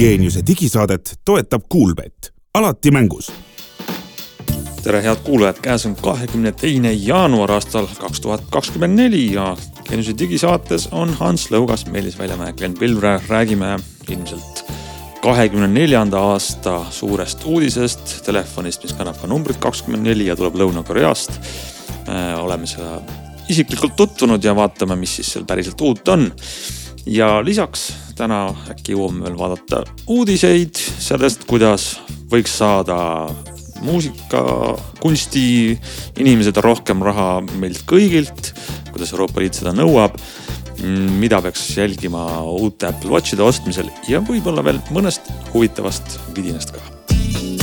Geeniuse digisaadet toetab Kuulbett, alati mängus. tere, head kuulajad, käes on kahekümne teine jaanuar aastal kaks tuhat kakskümmend neli ja Geeniuse digisaates on Hans Lõugas, Meelis Väljamäe, Glen Pilvre, räägime ilmselt kahekümne neljanda aasta suurest uudisest, telefonist, mis kannab ka numbrit kakskümmend neli ja tuleb Lõuna-Koreast. oleme seda isiklikult tutvunud ja vaatame, mis siis seal päriselt uut on. Ja lisaks täna äkki jõuame veel vaadata uudiseid sellest, kuidas võiks saada muusika, kunsti inimesed rohkem raha meilt kõigilt, kuidas Euroopa Liit seda nõuab mida peaks jälgima uute Apple Watchide ostmisel ja võib-olla veel mõnest huvitavast vidinast ka.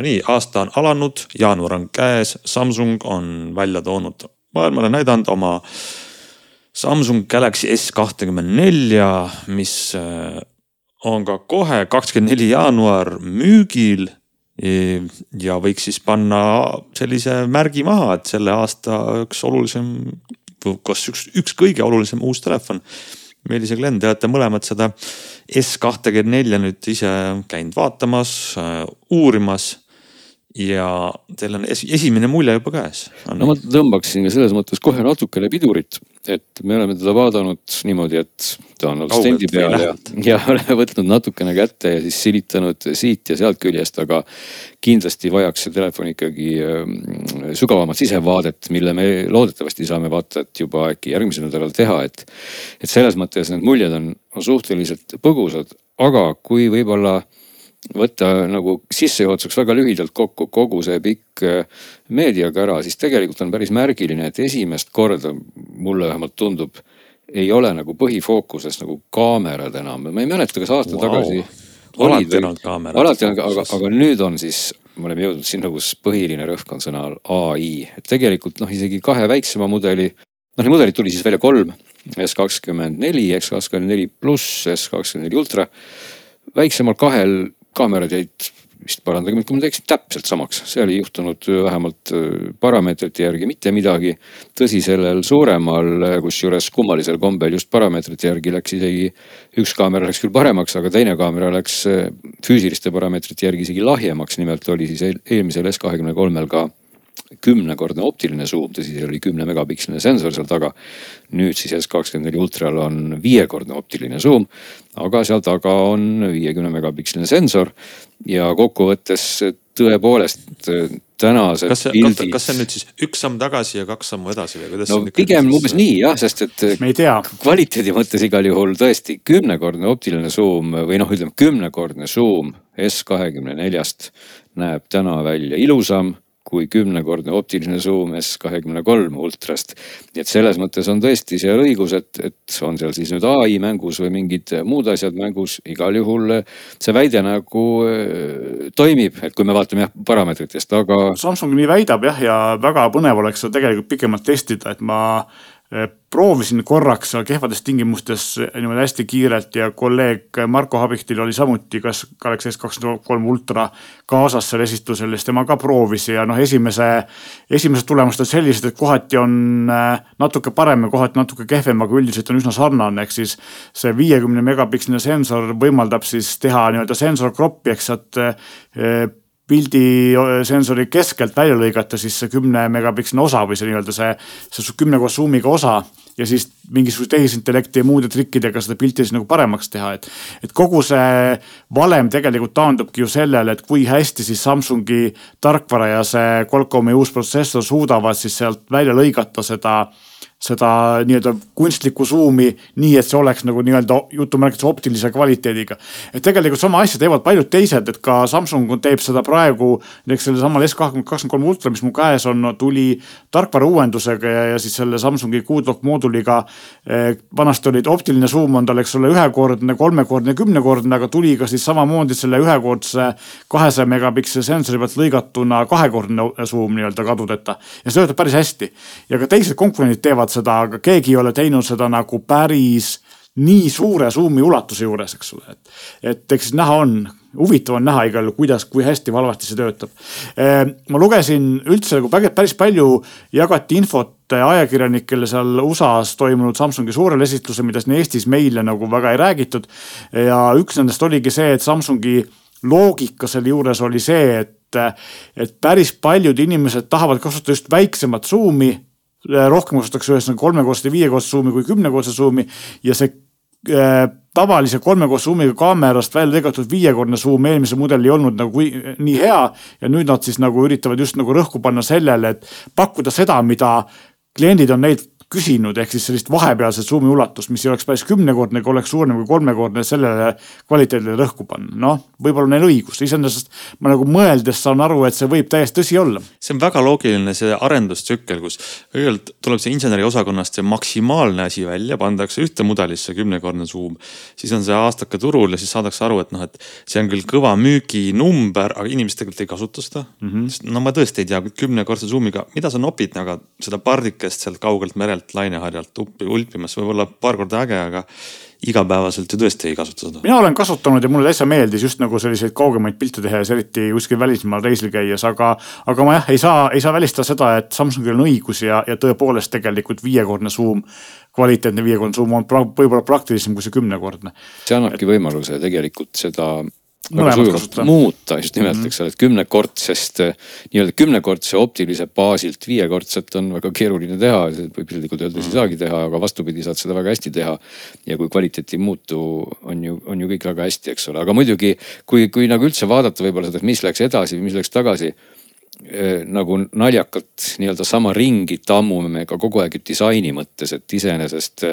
Nonii, aasta on alanud, jaanuar on käes, Samsung on välja toonud, maailmale näidanud oma Samsung Galaxy S kahtekümmend nelja, mis äh, on ka kohe kakskümmend neli jaanuar müügil ja võiks siis panna sellise märgi maha, et selle aasta üks olulisem, kas üks, üks kõige olulisem uus telefon. Meelis ja Glen, te olete mõlemad seda S kahtekümmend nelja nüüd ise käinud vaatamas, uurimas ja teil on esimene mulje juba käes. no ma tõmbaksin ka selles mõttes kohe natukene pidurit, et me oleme teda vaadanud niimoodi, et ta on olnud stendi peal ja, ja oleme võtnud natukene kätte ja siis silitanud siit ja sealt küljest, aga kindlasti vajaks see telefon ikkagi ähm, sügavamat sisevaadet, mille me loodetavasti saame vaatajat juba äkki järgmisel nädalal teha, et. et selles mõttes need muljed on, on suhteliselt põgusad, aga kui võib-olla võtta nagu sissejuhatuseks väga lühidalt kokku kogu see pikk äh, meediakära, siis tegelikult on päris märgiline, et esimest korda mulle vähemalt tundub, ei ole nagu põhifookuses nagu kaamerad enam, ma ei mäleta, kas aasta wow. tagasi. alati on olnud kaamerad. alati on, aga, aga nüüd on siis, me oleme jõudnud sinna, kus põhiline rõhk on sõnal ai, et tegelikult noh, isegi kahe väiksema mudeli, noh neid mudeleid tuli siis välja kolm. S kakskümmend neli, S kakskümmend neli pluss, S kakskümmend neli ultra. väiksemal kahel kaamerad jäid vist parandage mind, kui ma teeksin täpselt samaks, seal ei juhtunud vähemalt äh, parameetrite järgi mitte midagi. tõsi, sellel suuremal, äh, kusjuures kummalisel kombel just parameetrite järgi läks isegi, üks kaamera läks küll paremaks, aga teine kaamera läks äh, füüsiliste parameetrite järgi isegi lahjemaks, nimelt oli siis eelmisel S kahekümne kolmel ka kümnekordne optiline suum, tõsi, seal oli kümne megapiksline sensor seal taga. nüüd siis S kakskümmend neli ultral on viiekordne optiline suum, aga seal taga on viiekümne megapiksline sensor ja kokkuvõttes tõepoolest tänased kas see pildid..., kas see on nüüd siis üks samm tagasi ja kaks sammu edasi või kuidas? no pigem umbes nii jah, sest et. me ei tea. kvaliteedi mõttes igal juhul tõesti kümnekordne optiline suum või noh, ütleme kümnekordne suum S kahekümne neljast näeb täna välja ilusam kui kümnekordne optiline suum S kahekümne kolm ultrast. nii et selles mõttes on tõesti seal õigus, et, et on seal siis nüüd ai mängus või mingid muud asjad mängus, igal juhul see väide nagu äh, toimib, et kui me vaatame jah parameetritest, aga. Samsung nii väidab jah, ja väga põnev oleks seda tegelikult pikemalt testida, et ma Eh, proovisin korraks kehvades tingimustes niimoodi hästi kiirelt ja kolleeg Marko Habiktil oli samuti kas Galaxy S23 ultra kaasas seal esitlusel, siis tema ka proovis ja noh, esimese, esimesed tulemused on sellised, et kohati on eh, natuke parem ja kohati natuke kehvem, aga üldiselt on üsna sarnane, ehk siis see viiekümne megapiksline sensor võimaldab siis teha nii-öelda sensor crop'i ehk sealt eh, pildisensori keskelt välja lõigata siis see kümne megapiksline osa või see nii-öelda see, see kümne koos zoom'iga osa. ja siis mingisuguse tehisintellekti ja muude trikkidega seda pilti siis nagu paremaks teha, et. et kogu see valem tegelikult taandubki ju sellele, et kui hästi siis Samsungi tarkvara ja see Qualcomm'i uus protsessor suudavad siis sealt välja lõigata seda seda nii-öelda kunstlikku suumi, nii et see oleks nagu nii-öelda jutumärkides optilise kvaliteediga. et tegelikult sama asja teevad paljud teised, et ka Samsung teeb seda praegu näiteks sellesamal S kakskümmend kolm ultra, mis mu käes on no,, tuli tarkvara uuendusega ja, ja siis selle Samsungi Q-Dock mooduliga eh,. vanasti olid optiline suum on tal, eks ole, ühekordne, kolmekordne, kümnekordne, aga tuli ka siis samamoodi selle ühekordse kahesaja megapikseli sensori pealt lõigatuna kahekordne suum nii-öelda kadudeta. ja see töötab päris hästi ja ka teised konkurendid teevad teevad seda, aga keegi ei ole teinud seda nagu päris nii suure suumi ulatuse juures, eks ole, et, et eks näha on, huvitav on näha igal juhul, kuidas, kui hästi või halvasti see töötab. ma lugesin üldse nagu päris palju jagati infot ajakirjanikele seal USA-s toimunud Samsungi suurel esitlusel, mida siin Eestis meile nagu väga ei räägitud. ja üks nendest oligi see, et Samsungi loogika selle juures oli see, et, et päris paljud inimesed tahavad kasutada just väiksemat suumi rohkem kasutatakse ühesõnaga kolmekordset ja viiekordset suumi kui kümnekordset suumi ja see äh, tavalise kolmekordse suumiga kaamerast välja lõigatud viiekordne suum eelmisel mudelil ei olnud nagu nii hea. ja nüüd nad siis nagu üritavad just nagu rõhku panna sellele, et pakkuda seda, mida kliendid on neilt küsinud, ehk siis sellist vahepealset suumi ulatust, mis ei oleks päris kümnekordne, aga oleks suurem kui kolmekordne, sellele kvaliteedile rõhku panna. noh, võib-olla neil õigus, iseenesest ma nagu mõeldes saan aru, et see võib täiesti tõsi olla. see on väga loogiline, see arendustsükkel, kus kõigepealt tuleb see inseneriosakonnast see maksimaalne asi välja, pandakse ühte mudelisse kümnekordne suum. siis on see aastake turul ja siis saadakse aru, et noh, et see on küll kõva müüginumber, aga inimesed tegelikult ei kasuta seda mm. -hmm. no ma tõesti ei tea, kümnekordse suumiga, mida sa nopid, aga seda pardikest sealt kaugelt merelt merelt laineharjalt uppi ulpimas, võib-olla paar korda äge, aga igapäevaselt ju tõesti ei kasuta seda. mina olen kasutanud ja mulle täitsa meeldis just nagu selliseid kaugemaid pilte tehes, eriti kuskil välismaal reisil käies, aga. aga ma jah, ei saa, ei saa välistada seda, et Samsungil on õigus ja, ja tõepoolest tegelikult viiekordne suum. kvaliteetne viiekordne suum on pra võib-olla praktilisem kui see kümnekordne. see annabki võimaluse tegelikult seda muuta just nimelt mm, -hmm. eks ole, et kümnekordsest nii-öelda kümnekordse optilise baasilt viiekordset on väga keeruline teha, piltlikult öeldes mm -hmm. ei saagi teha, aga vastupidi, saad seda väga hästi teha. ja kui kvaliteet ei muutu, on ju, on ju kõik väga hästi, eks ole, aga muidugi kui, kui nagu üldse vaadata võib-olla seda, et mis läks edasi või mis läks tagasi nagu naljakalt nii-öelda sama ringi tammume me ka kogu aeg disaini mõttes, et iseenesest.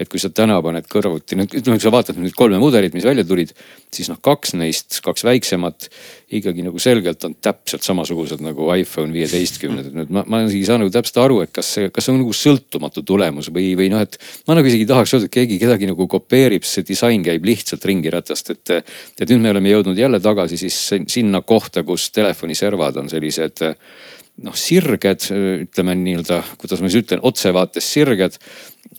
et kui sa täna paned kõrvuti, noh kui sa vaatad nüüd kolme mudelit, mis välja tulid, siis noh, kaks neist, kaks väiksemat ikkagi nagu selgelt on täpselt samasugused nagu iPhone viieteistkümned, et nüüd ma, ma isegi ei saa nagu täpselt aru, et kas see, kas see on nagu sõltumatu tulemus või, või noh, et. ma nagu isegi tahaks öelda, et keegi kedagi nagu kopeerib, see disain käib lihtsalt ringi ratast, et. et nüüd me oleme jõudnud jälle tagasi siis sinna kohta, kus telefoniservad on sellised noh, sirged, ütleme nii-öelda, kuidas ma siis ütlen, otsevaates sirged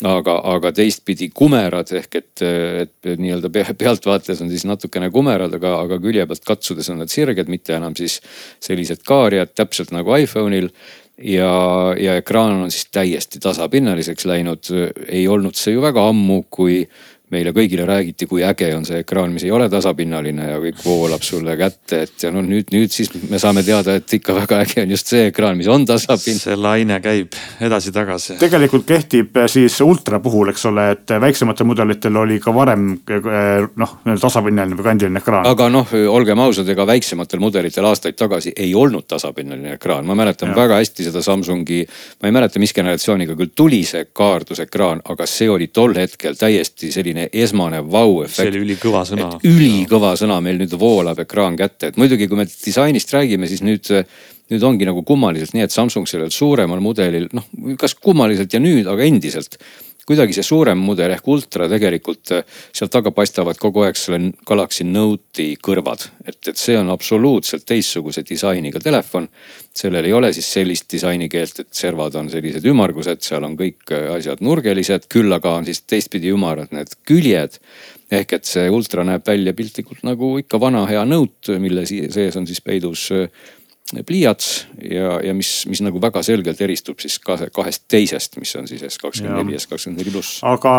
aga, aga teistpidi kumerad ehk et, et nii-öelda pealtvaates on siis natukene kumerad, aga, aga külje pealt katsudes on nad sirged, mitte enam siis sellised kaarijad, täpselt nagu iPhone'il ja, ja ekraan on siis täiesti tasapinnaliseks läinud. ei olnud see ju väga ammu, kui meile kõigile räägiti, kui äge on see ekraan, mis ei ole tasapinnaline ja kõik voolab sulle kätte, et ja no nüüd, nüüd siis me saame teada, et ikka väga äge on just see ekraan, mis on tasapinnaline. see laine käib edasi-tagasi. tegelikult kehtib eh, siis ultra puhul, eks ole, et väiksematel mudelitel oli ka varem eh, noh, tasapinnaline või kandiline ekraan. aga noh, olgem ausad, ega väiksematel mudelitel aastaid tagasi ei olnud tasapinnaline ekraan, ma mäletan ja. väga hästi seda Samsungi. ma ei mäleta, mis generatsiooniga küll tuli see kaardusekraan, aga see oli tol hetkel täiesti selline selline esmane vau-efekt. see oli ülikõva sõna. ülikõva sõna meil nüüd voolab ekraan kätte, et muidugi, kui me disainist räägime, siis nüüd nüüd ongi nagu kummaliselt nii, et Samsung sellel suuremal mudelil noh, kas kummaliselt ja nüüd, aga endiselt kuidagi see suurem mudel ehk ultra tegelikult äh, sealt taga paistavad kogu aeg selle Galaxy Note'i kõrvad. et, et see on absoluutselt teistsuguse disainiga telefon. sellel ei ole siis sellist disainikeelt, et servad on sellised ümmargused, seal on kõik äh, asjad nurgelised, küll aga on siis teistpidi ümarad need küljed ehk et see ultra näeb välja piltlikult nagu ikka vana hea Note, mille sees on siis peidus äh, pliiats ja, ja mis, mis nagu väga selgelt eristub siis kahe, kahest teisest, mis on siis S kakskümmend neli, S kakskümmend neli pluss. aga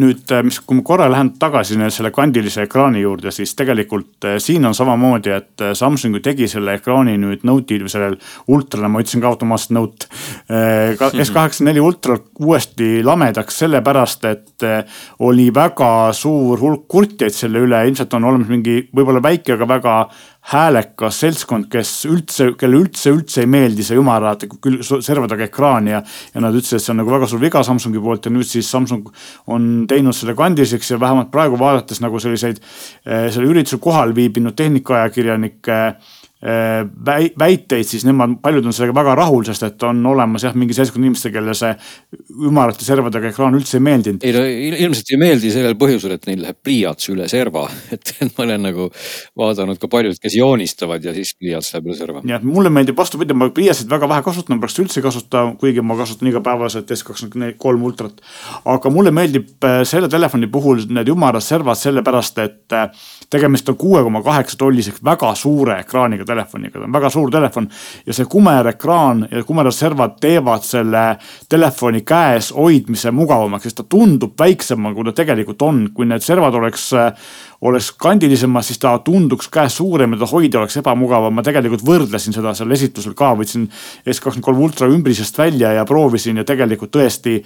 nüüd, äh, mis, kui ma korra lähen tagasi selle kandilise ekraani juurde, siis tegelikult äh, siin on samamoodi, et äh, Samsung ju tegi selle ekraani nüüd Note'il või sellel ultrale, ma ütlesin ka automaatselt Note. S84 ultra uuesti lamedaks sellepärast, et oli väga suur hulk kurtjaid selle üle, ilmselt on olemas mingi võib-olla väike, aga väga häälekas seltskond, kes üldse, kelle üldse, üldse ei meeldi see ümara küll serva taga ekraan ja. ja nad ütlesid, et see on nagu väga suur viga Samsungi poolt ja nüüd siis Samsung on teinud selle kandiliseks ja vähemalt praegu vaadates nagu selliseid. Eh, sellel üritusel kohal viibinud tehnikaajakirjanike väiteid, siis nemad, paljud on sellega väga rahul, sest et on olemas jah, mingi seltskond inimesi, kellele see ümarate servadega ekraan üldse ei meeldinud. ei no ilmselt ei meeldi sellel põhjusel, et neil läheb pliiats üle serva, et ma olen nagu vaadanud ka paljud, kes joonistavad ja siis pliiats läheb üle serva. jah, mulle meeldib vastupidi, ma pliiatsit väga vähe kasutan, praktiliselt üldse ei kasuta, kuigi ma kasutan igapäevaselt S23 ultrat. aga mulle meeldib äh, selle telefoni puhul need ümarad servad sellepärast, et äh, tegemist on kuue koma kaheksa tolliseks väga suure ekraaniga telefoniga, ta on väga suur telefon. ja see kumerekraan ja kumerad servad teevad selle telefoni käes hoidmise mugavamaks, sest ta tundub väiksema, kui ta tegelikult on, kui need servad oleks oleks kandilisemad, siis ta tunduks käes suurem ja ta hoida oleks ebamugavam. ma tegelikult võrdlesin seda seal esitlusel ka, võtsin S23 ultra ümbrisest välja ja proovisin ja tegelikult tõesti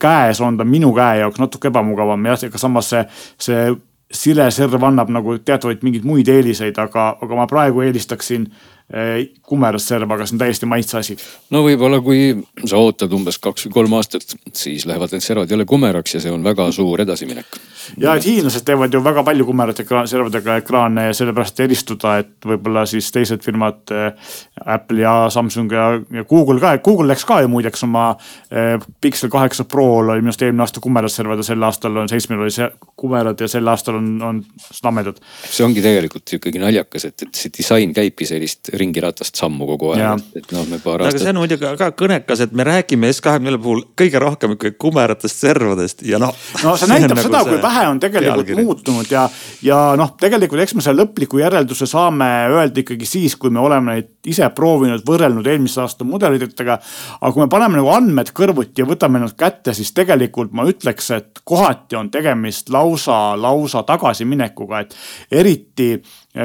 käes on ta minu käe jaoks natuke ebamugavam ja ega samas see, see sileserv annab nagu teatavaid mingeid muid eeliseid, aga, aga ma praegu eelistaksin Eh, kumeras serv, aga see on täiesti maitse asi. no võib-olla, kui sa ootad umbes kaks või kolm aastat, siis lähevad need servad jälle kumeraks ja see on väga suur edasiminek. ja, et hiinlased teevad ju väga palju kumerate servadega ekraane ja sellepärast eristuda, et võib-olla siis teised firmad äh,. Apple ja Samsung ja, ja Google ka, Google läks ka ju muideks oma äh, Pixel kaheksa Pro'l oli minu arust eelmine aasta kumerad servad ja sel aastal on seitsmel oli see kumerad ja sel aastal on, on lamedad. see ongi tegelikult ikkagi naljakas, et, et see disain käibki sellist ringiratast sammu kogu aeg, et noh, me paar aastat. aga see on muidugi ka kõnekas, et me räägime S24 puhul kõige rohkem ikkagi kumeratest servadest ja noh. no see näitab nagu seda, kui vähe on tegelikult pealkiri. muutunud ja, ja noh, tegelikult eks me selle lõpliku järelduse saame öelda ikkagi siis, kui me oleme neid ise proovinud, võrrelnud eelmise aasta mudelitega. aga kui me paneme nagu andmed kõrvuti ja võtame nad kätte, siis tegelikult ma ütleks, et kohati on tegemist lausa, lausa tagasiminekuga, et eriti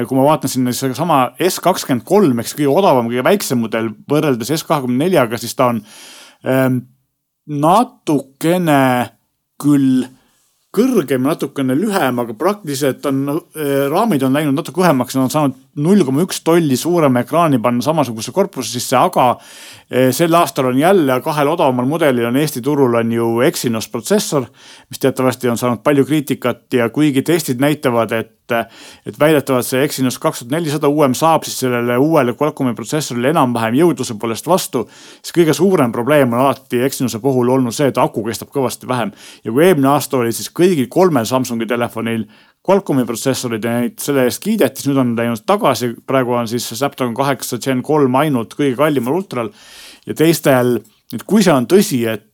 kui ma vaatan sinna sedasama S kakskümmend kolm, eks kõige odavam, kõige väiksem mudel võrreldes S kahekümne neljaga, siis ta on ähm, natukene küll kõrgem, natukene lühem, aga praktiliselt on äh,, raamid on läinud natuke õhemaks, nad on saanud null koma üks tolli suurema ekraani panna samasuguse korpuse sisse, aga eh, sel aastal on jälle kahel odavamal mudelil on Eesti turul on ju Exynos protsessor, mis teatavasti on saanud palju kriitikat ja kuigi testid näitavad, et et väidetavalt see Exynos kaks tuhat nelisada uuem saab siis sellele uuele Qualcomm'i protsessorile enam-vähem jõudluse poolest vastu. siis kõige suurem probleem on alati Exynose puhul olnud see, et aku kestab kõvasti vähem ja kui eelmine aasta oli siis kõigil kolmel Samsungi telefonil Qualcomm'i protsessorid ja neid selle eest kiideti, siis nüüd on läinud tagasi, praegu on siis Snapdragon kaheksa Gen kolm ainult kõige kallimal ultral. ja teistel, et kui see on tõsi, et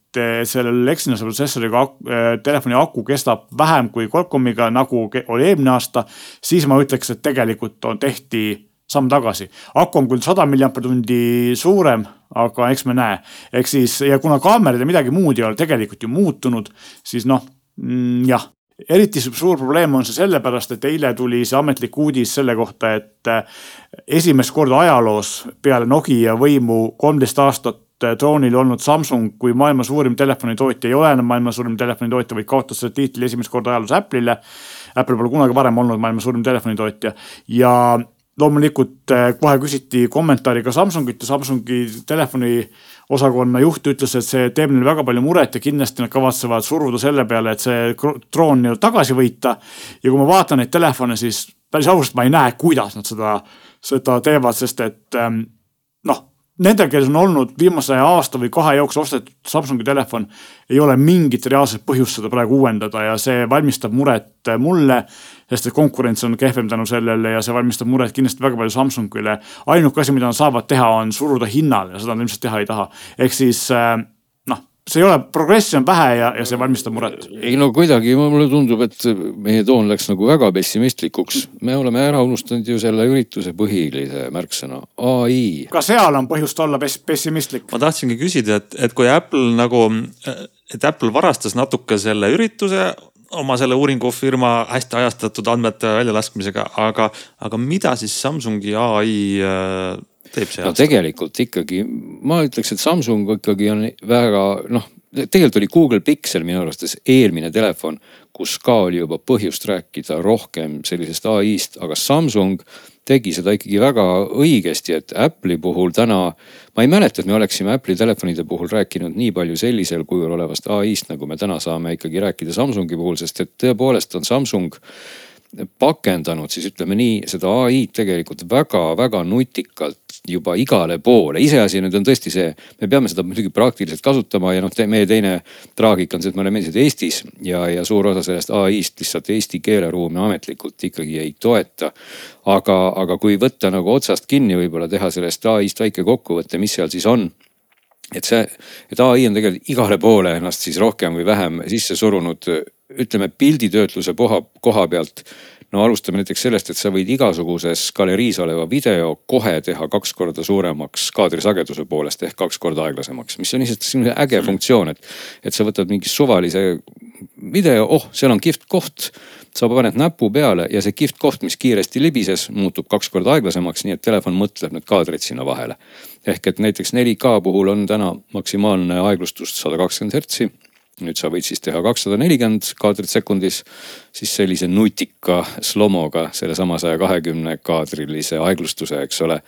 sellel Exynos'e protsessoriga äh, telefoni aku kestab vähem kui Qualcomm'iga, nagu oli eelmine aasta, siis ma ütleks, et tegelikult on, tehti samm tagasi. aku on küll sada milliampertundi suurem, aga eks me näe. ehk siis ja kuna kaamerad ja midagi muud ei ole tegelikult ju muutunud, siis noh mm,, jah, eriti suur probleem on see sellepärast, et eile tuli see ametlik uudis selle kohta, et äh, esimest korda ajaloos peale Nokia võimu kolmteist aastat troonil äh, olnud Samsung kui maailma suurim telefonitootja ei ole enam maailma suurim telefonitootja, vaid kaotas selle tiitli esimest korda ajaloos Apple'ile. Apple pole kunagi varem olnud maailma suurim telefonitootja ja loomulikult äh, kohe küsiti kommentaari ka Samsungit ja Samsungi telefoni osakonna juht ütles, et see teeb neile väga palju muret ja kindlasti nad kavatsevad suruda selle peale, et see troon nii-öelda tagasi võita. ja kui ma vaatan neid telefone, siis päris ausalt ma ei näe, kuidas nad seda, seda teevad, sest et ähm, nendel, kes on olnud viimase aasta või kahe jooksul ostetud Samsungi telefon, ei ole mingit reaalset põhjust seda praegu uuendada ja see valmistab muret mulle. sest et konkurents on kehvem tänu sellele ja see valmistab muret kindlasti väga palju Samsungile. ainuke asi, mida nad saavad teha, on suruda hinnale ja seda nad ilmselt teha ei taha. ehk siis äh, see ei ole, progressi on vähe ja, ja see valmistab muret. ei no kuidagi mulle tundub, et meie toon läks nagu väga pessimistlikuks. me oleme ära unustanud ju selle ürituse põhilise märksõna, ai. ka seal on põhjust olla pessimistlik. ma tahtsingi küsida, et, et kui Apple nagu, et Apple varastas natuke selle ürituse oma selle uuringufirma hästi ajastatud andmete väljalaskmisega, aga, aga mida siis Samsungi ai see no tegelikult ikkagi, ma ütleks, et Samsung ikkagi on väga noh, tegelikult oli Google Pixel minu arvates eelmine telefon, kus ka oli juba põhjust rääkida rohkem sellisest ai-st, aga Samsung tegi seda ikkagi väga õigesti, et Apple'i puhul täna. ma ei mäleta, et me oleksime Apple'i telefonide puhul rääkinud nii palju sellisel kujul olevast ai-st, nagu me täna saame ikkagi rääkida Samsungi puhul, sest et tõepoolest on Samsung pakendanud siis ütleme nii seda ai-d tegelikult väga-väga nutikalt juba igale poole. iseasi nüüd on tõesti see, me peame seda muidugi praktiliselt kasutama ja noh, meie teine traagika on see, et me oleme endiselt Eestis ja, ja suur osa sellest ai-st lihtsalt eesti keeleruumi ametlikult ikkagi ei toeta. aga, aga kui võtta nagu otsast kinni, võib-olla teha sellest ai-st väike kokkuvõte, mis seal siis on et see, et ai on tegelikult igale poole ennast siis rohkem või vähem sisse surunud, ütleme pilditöötluse koha, koha pealt no alustame näiteks sellest, et sa võid igasuguses galeriis oleva video kohe teha kaks korda suuremaks kaadrisageduse poolest ehk kaks korda aeglasemaks, mis on lihtsalt selline äge funktsioon, et. et sa võtad mingi suvalise video, oh, seal on kihvt koht. sa paned näpu peale ja see kihvt koht, mis kiiresti libises, muutub kaks korda aeglasemaks, nii et telefon mõtleb need kaadrid sinna vahele. ehk et näiteks 4K puhul on täna maksimaalne aeglustus sada kakskümmend hertsi nüüd sa võid siis teha kakssada nelikümmend kaadrit sekundis, siis sellise nutika slomoga sellesama saja kahekümne kaadrilise aeglustuse, eks ole.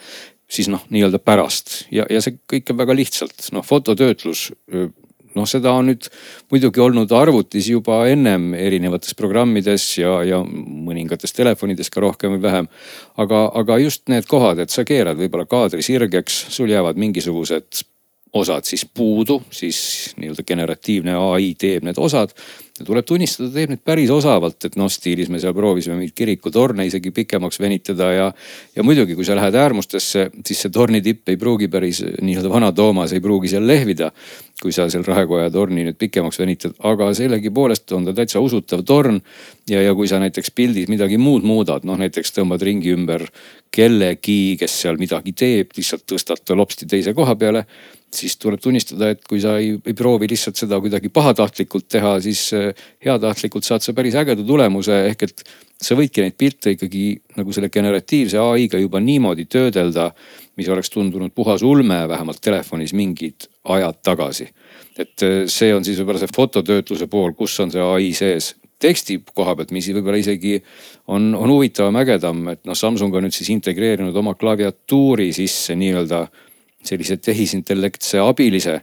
siis noh, nii-öelda pärast ja, ja see kõik on väga lihtsalt, noh fototöötlus noh, seda on nüüd muidugi olnud arvutis juba ennem erinevates programmides ja, ja mõningates telefonides ka rohkem või vähem. aga, aga just need kohad, et sa keerad võib-olla kaadri sirgeks, sul jäävad mingisugused osad siis puudu, siis nii-öelda generatiivne ai teeb need osad. Ja tuleb tunnistada, teeb need päris osavalt, et noh, stiilis me seal proovisime mingeid kirikutorne isegi pikemaks venitada ja. ja muidugi, kui sa lähed äärmustesse, siis see torni tipp ei pruugi päris nii-öelda vana Toomas ei pruugi seal lehvida. kui sa seal Raekoja torni nüüd pikemaks venitad, aga sellegipoolest on ta täitsa usutav torn. ja, ja kui sa näiteks pildis midagi muud muudad, noh näiteks tõmbad ringi ümber kellegi, kes seal midagi teeb, lihtsalt tõstad ta lopsti teise koha peale siis tuleb tunnistada, et kui sa ei, ei proovi lihtsalt seda kuidagi pahatahtlikult teha, siis heatahtlikult saad sa päris ägeda tulemuse, ehk et sa võidki neid pilte ikkagi nagu selle generatiivse ai-ga juba niimoodi töödelda, mis oleks tundunud puhas ulme, vähemalt telefonis mingid ajad tagasi. et eh, see on siis võib-olla see fototöötluse pool, kus on see ai sees teksti koha pealt, mis võib-olla isegi on, on huvitavam, ägedam, et noh, Samsung on nüüd siis integreerinud oma klaviatuuri sisse nii-öelda sellise tehisintellektse abilise,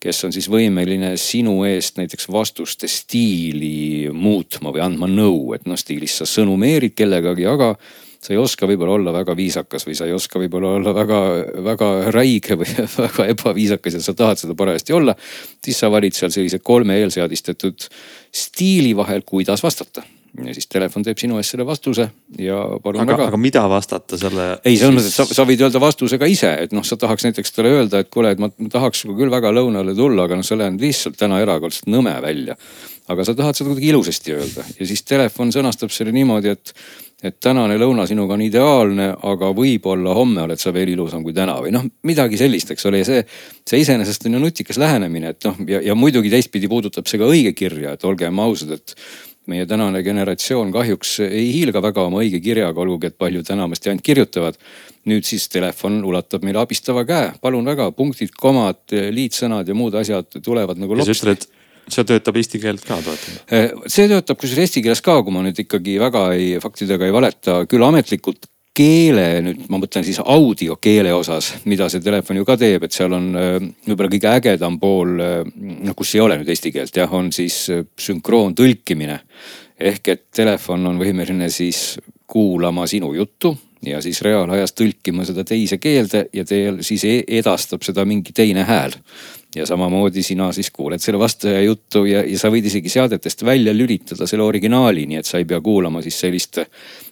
kes on siis võimeline sinu eest näiteks vastuste stiili muutma või andma nõu, et noh, stiilis sa sõnumeerid kellegagi, aga sa ei oska võib-olla olla väga viisakas või sa ei oska võib-olla olla väga, väga räige või väga ebaviisakas ja sa tahad seda parajasti olla. siis sa valid seal sellise kolme eelseadistatud stiili vahel, kuidas vastata ja siis telefon teeb sinu eest selle vastuse ja palun aga, väga. aga mida vastata selle? ei, selles mõttes, et sa, sa võid öelda vastuse ka ise, et noh, sa tahaks näiteks talle öelda, et kuule, et ma tahaks sinuga küll väga lõunale tulla, aga noh, sa lähed lihtsalt täna erakordselt nõme välja. aga sa tahad seda kuidagi ilusasti öelda ja siis telefon sõnastab selle niimoodi, et et tänane lõuna sinuga on ideaalne, aga võib-olla homme oled sa veel ilusam kui täna või noh, midagi sellist, eks ole, ja see, see iseenesest on ju nutikas lähenemine, et noh, ja, ja muidugi teistpidi puudutab see ka õigekirja, et olgem ausad, et meie tänane generatsioon kahjuks ei hiilga väga oma õige kirjaga, olgugi et paljud enamasti ainult kirjutavad. nüüd siis telefon ulatab meile abistava käe, palun väga, punktid, komad, liitsõnad ja muud asjad tulevad nagu lops. sa ütled, see töötab eesti keelt ka toetama? Eh, see töötab kusjuures eesti keeles ka, kui ma nüüd ikkagi väga ei, faktidega ei valeta, küll ametlikult keele nüüd, ma mõtlen siis audiokeele osas, mida see telefon ju ka teeb, et seal on äh, võib-olla kõige ägedam pool, äh, noh kus ei ole nüüd eesti keelt jah, on siis äh, sünkroontõlkimine. ehk et telefon on võimeline siis kuulama sinu juttu ja siis reaalajas tõlkima seda teise keelde ja teel siis e-, edastab seda mingi teine hääl ja samamoodi sina siis kuuled selle vastaja juttu ja, ja sa võid isegi seadetest välja lülitada selle originaali, nii et sa ei pea kuulama siis sellist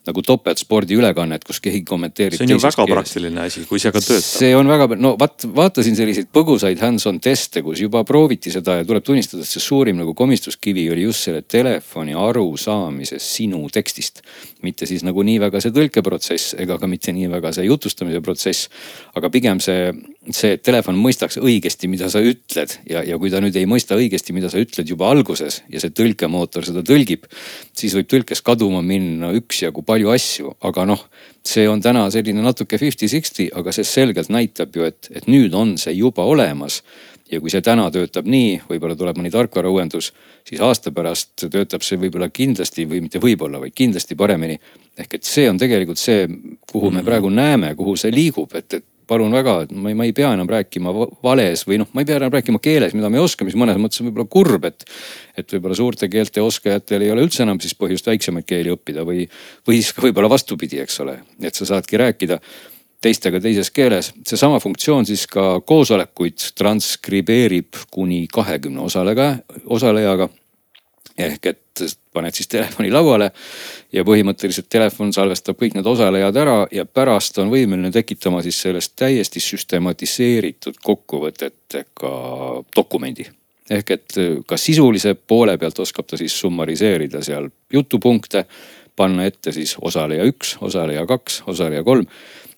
nagu topeltspordi ülekannet, kus keegi kommenteerib. see on ju väga keeles. praktiline asi, kui see ka töötab. see on väga, no vaat vaatasin selliseid põgusaid hands-on teste, kus juba prooviti seda ja tuleb tunnistada, et see suurim nagu komistuskivi oli just selle telefoni arusaamises sinu tekstist. mitte siis nagu nii väga see tõlkeprotsess ega ka mitte nii väga see jutustamise protsess, aga pigem see, see, telefon mõistaks õigesti, mida sa ütled ja, ja kui ta nüüd ei mõista õigesti, mida sa ütled juba alguses ja see tõlkemootor seda tõlgib, siis võib tõlkes kaduma minna üksjagu palju asju, aga noh, see on täna selline natuke fifty-sixty, aga see selgelt näitab ju, et, et nüüd on see juba olemas. ja kui see täna töötab nii, võib-olla tuleb mõni tarkvarauuendus, siis aasta pärast töötab see võib-olla kindlasti või mitte võib-olla, vaid kindlasti paremini. ehk et see on tegelikult see, kuhu me mhm. praegu näeme, kuhu see liigub, et, et palun väga, et ma ei, ma ei pea enam rääkima vales või noh, ma ei pea enam rääkima keeles, mida ma ei oska, mis mõnes mõttes on võib-olla kurb, et. et võib-olla suurte keelte oskajatel ei ole üldse enam siis põhjust väiksemaid keeli õppida või, või siis ka võib-olla vastupidi, eks ole, et sa saadki rääkida teistega teises keeles. seesama funktsioon siis ka koosolekuid transkribeerib kuni kahekümne osaleja, osalejaga ehk et paned siis telefoni lauale ja põhimõtteliselt telefon salvestab kõik need osalejad ära ja pärast on võimeline tekitama siis sellest täiesti süstematiseeritud kokkuvõtetega dokumendi. ehk et ka sisulise poole pealt oskab ta siis summariseerida seal jutupunkte, panna ette siis osaleja üks, osaleja kaks, osaleja kolm.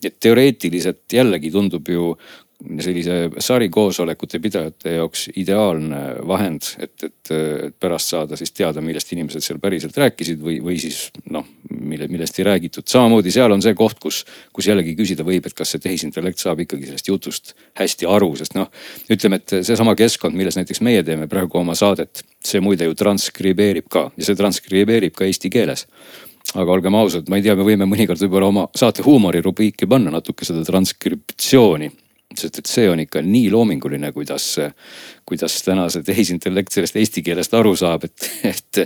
et teoreetiliselt jällegi tundub ju sellise sarikoosolekute pidajate jaoks ideaalne vahend, et, et, et pärast saada siis teada, millest inimesed seal päriselt rääkisid või, või siis noh, mille, millest ei räägitud. samamoodi seal on see koht, kus, kus jällegi küsida võib, et kas see tehisintellekt saab ikkagi sellest jutust hästi aru, sest noh. ütleme, et seesama keskkond, milles näiteks meie teeme praegu oma saadet, see muide ju transkribeerib ka ja see transkribeerib ka eesti keeles aga olgem ausad, ma ei tea, me võime mõnikord võib-olla oma saate huumorirubriiki panna natuke seda transkriptsiooni sest et see on ikka nii loominguline, kuidas, kuidas täna see tehisintellekt sellest eesti keelest aru saab, et, et.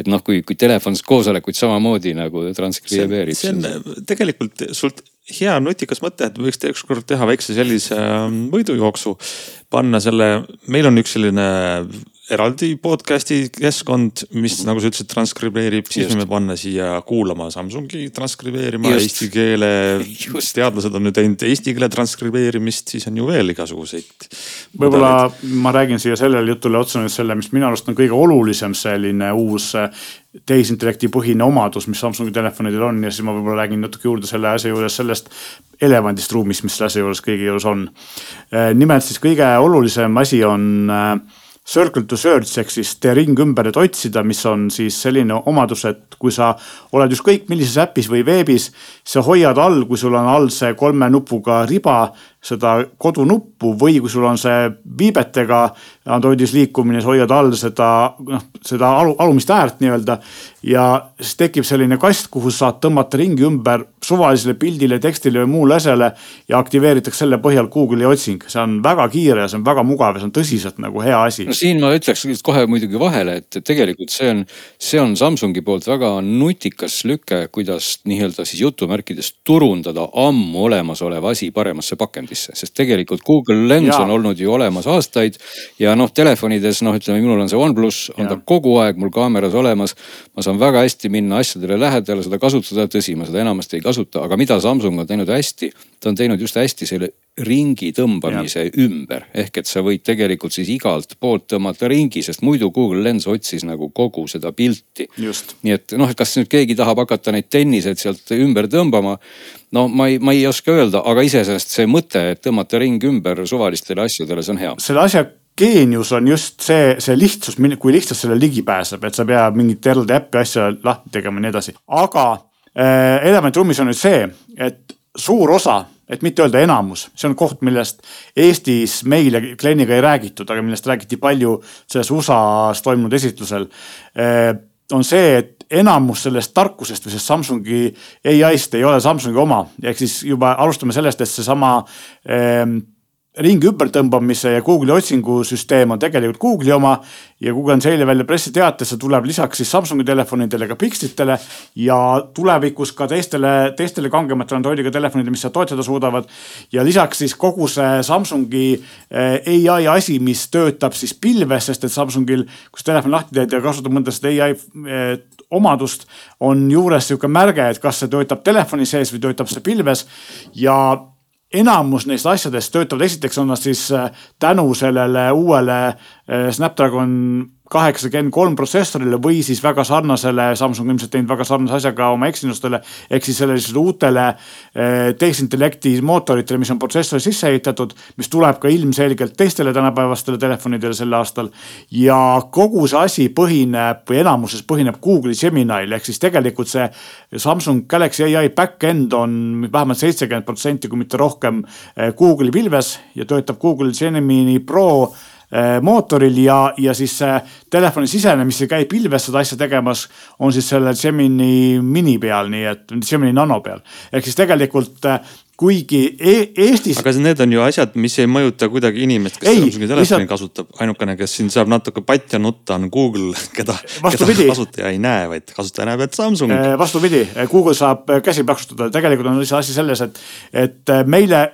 et noh, kui, kui telefonis koosolekuid samamoodi nagu transkribeerib. see on tegelikult sult hea nutikas mõte, et võiks ükskord teha väikse sellise ähm, võidujooksu. panna selle, meil on üks selline eraldi podcast'i keskkond, mis nagu sa ütlesid, transkribeerib, siis võime panna siia kuulama Samsungi transkribeerima Just. eesti keele. teadlased on nüüd teinud eesti keele transkribeerimist, siis on ju veel igasuguseid. võib-olla ma räägin siia sellele jutule otsa nüüd selle, mis minu arust on kõige olulisem selline uus tehisintellekti põhine omadus, mis Samsungi telefonidel on ja siis ma võib-olla räägin natuke juurde selle asja juures sellest elevandist ruumis, mis selle asja juures kõigi juures on. nimelt siis kõige olulisem asi on äh, circle to search ehk siis tee ring ümber, et otsida, mis on siis selline omadus, et kui sa oled ükskõik millises äpis või veebis, sa hoiad all, kui sul on all see kolme nupuga riba, seda kodunuppu või kui sul on see viibetega Androidis liikumine, sa hoiad all seda noh, seda alu, alumist äärt nii-öelda. ja siis tekib selline kast, kuhu saad tõmmata ringi ümber suvalisele pildile, tekstile või muule asjale. ja aktiveeritakse selle põhjal Google'i otsing, see on väga kiire ja see on väga mugav ja see on tõsiselt nagu hea asi. no siin ma ütleks kohe muidugi vahele, et tegelikult see on, see on Samsungi poolt väga nutikas lüke, kuidas nii-öelda siis jutumärkides turundada ammu olemasoleva asi paremasse pakendisse, sest tegelikult Google Lens ja. on olnud ju olemas aastaid ja noh, telefonides noh, ütleme minul on see OnePlus, on ja. ta kogu aeg mul kaameras olemas. ma saan väga hästi minna asjadele lähedale, seda kasutada, tõsi, ma seda enamasti ei kasuta, aga mida Samsung on teinud hästi, ta on teinud just hästi selle ringi tõmbamise ja. ümber. ehk et sa võid tegelikult siis igalt poolt tõmmata ringi, sest muidu Google Lens otsis nagu kogu seda pilti. nii et noh, et kas nüüd keegi tahab hakata neid tenniseid sealt ümber tõmbama. no ma ei, ma ei oska öelda, aga iseenesest see mõte, et tõmmata ring ümber suvalistele asjadele, see on hea. selle asja geenius on just see, see lihtsus, kui lihtsalt sellele ligi pääseb, et sa pead mingit eraldi äppi asja lahti tegema ja nii edasi. aga äh, element ruumis on nüüd see, et suur osa, et mitte öelda enamus, see on koht, millest Eestis meile kliendiga ei räägitud, aga millest räägiti palju selles USA-s toimunud esitlusel äh,. on see, et enamus sellest tarkusest või sellest Samsungi ai-st ei ole Samsungi oma, ehk siis juba alustame sellest, et seesama äh, ringi ümbertõmbamise ja Google'i otsingusüsteem on tegelikult Google'i oma ja Google on eile välja pressiteates, see tuleb lisaks siis Samsungi telefonidele ka Pixelitele ja tulevikus ka teistele, teistele kangematele Androidiga telefonidele, mis seda toetada suudavad. ja lisaks siis kogu see Samsungi eh, ai asi, mis töötab siis pilves, sest et Samsungil, kui sa telefoni lahti teed ja kasutad mõnda seda ai eh, omadust, on juures sihuke märge, et kas see töötab telefoni sees või töötab see pilves ja enamus neist asjadest töötavad, esiteks on nad siis äh, tänu sellele uuele äh, Snapdragon kaheksa Gen kolm protsessorile või siis väga sarnasele, Samsung ilmselt teinud väga sarnase asja ka oma Exynosele. ehk siis sellisele uutele eh, tehisintellekti mootoritele, mis on protsessori sisse ehitatud, mis tuleb ka ilmselgelt teistele tänapäevastele telefonidele sel aastal. ja kogu see asi põhineb või enamuses põhineb Google'i Gemini'l ehk siis tegelikult see Samsung Galaxy ai back-end on vähemalt seitsekümmend protsenti, kui mitte rohkem eh, Google'i pilves ja töötab Google Gemini Pro mootoril ja, ja siis telefoni sisene, mis ei käi pilves seda asja tegemas, on siis selle Gemini mini peal, nii et Gemini nano peal. ehk siis tegelikult äh, kuigi e Eestis. aga need on ju asjad, mis ei mõjuta kuidagi inimest, kes Samsungi telefoni lihtsalt... kasutab. ainukene, kes siin saab natuke patja nutta, on Google, keda, keda kasutaja ei näe, vaid kasutaja näeb, et Samsung. vastupidi, Google saab käsi plaksutada, tegelikult on lihtsalt asi selles, et, et meile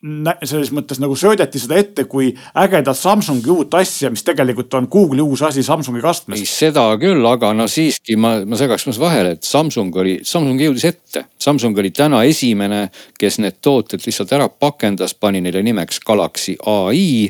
selles mõttes nagu söödeti seda ette kui ägedat Samsungi uut asja, mis tegelikult on Google'i uus asi Samsungi kastmes. seda küll, aga no siiski ma, ma segaks mas vahele, et Samsung oli, Samsung jõudis ette. Samsung oli täna esimene, kes need tooted lihtsalt ära pakendas, pani neile nimeks Galaxy ai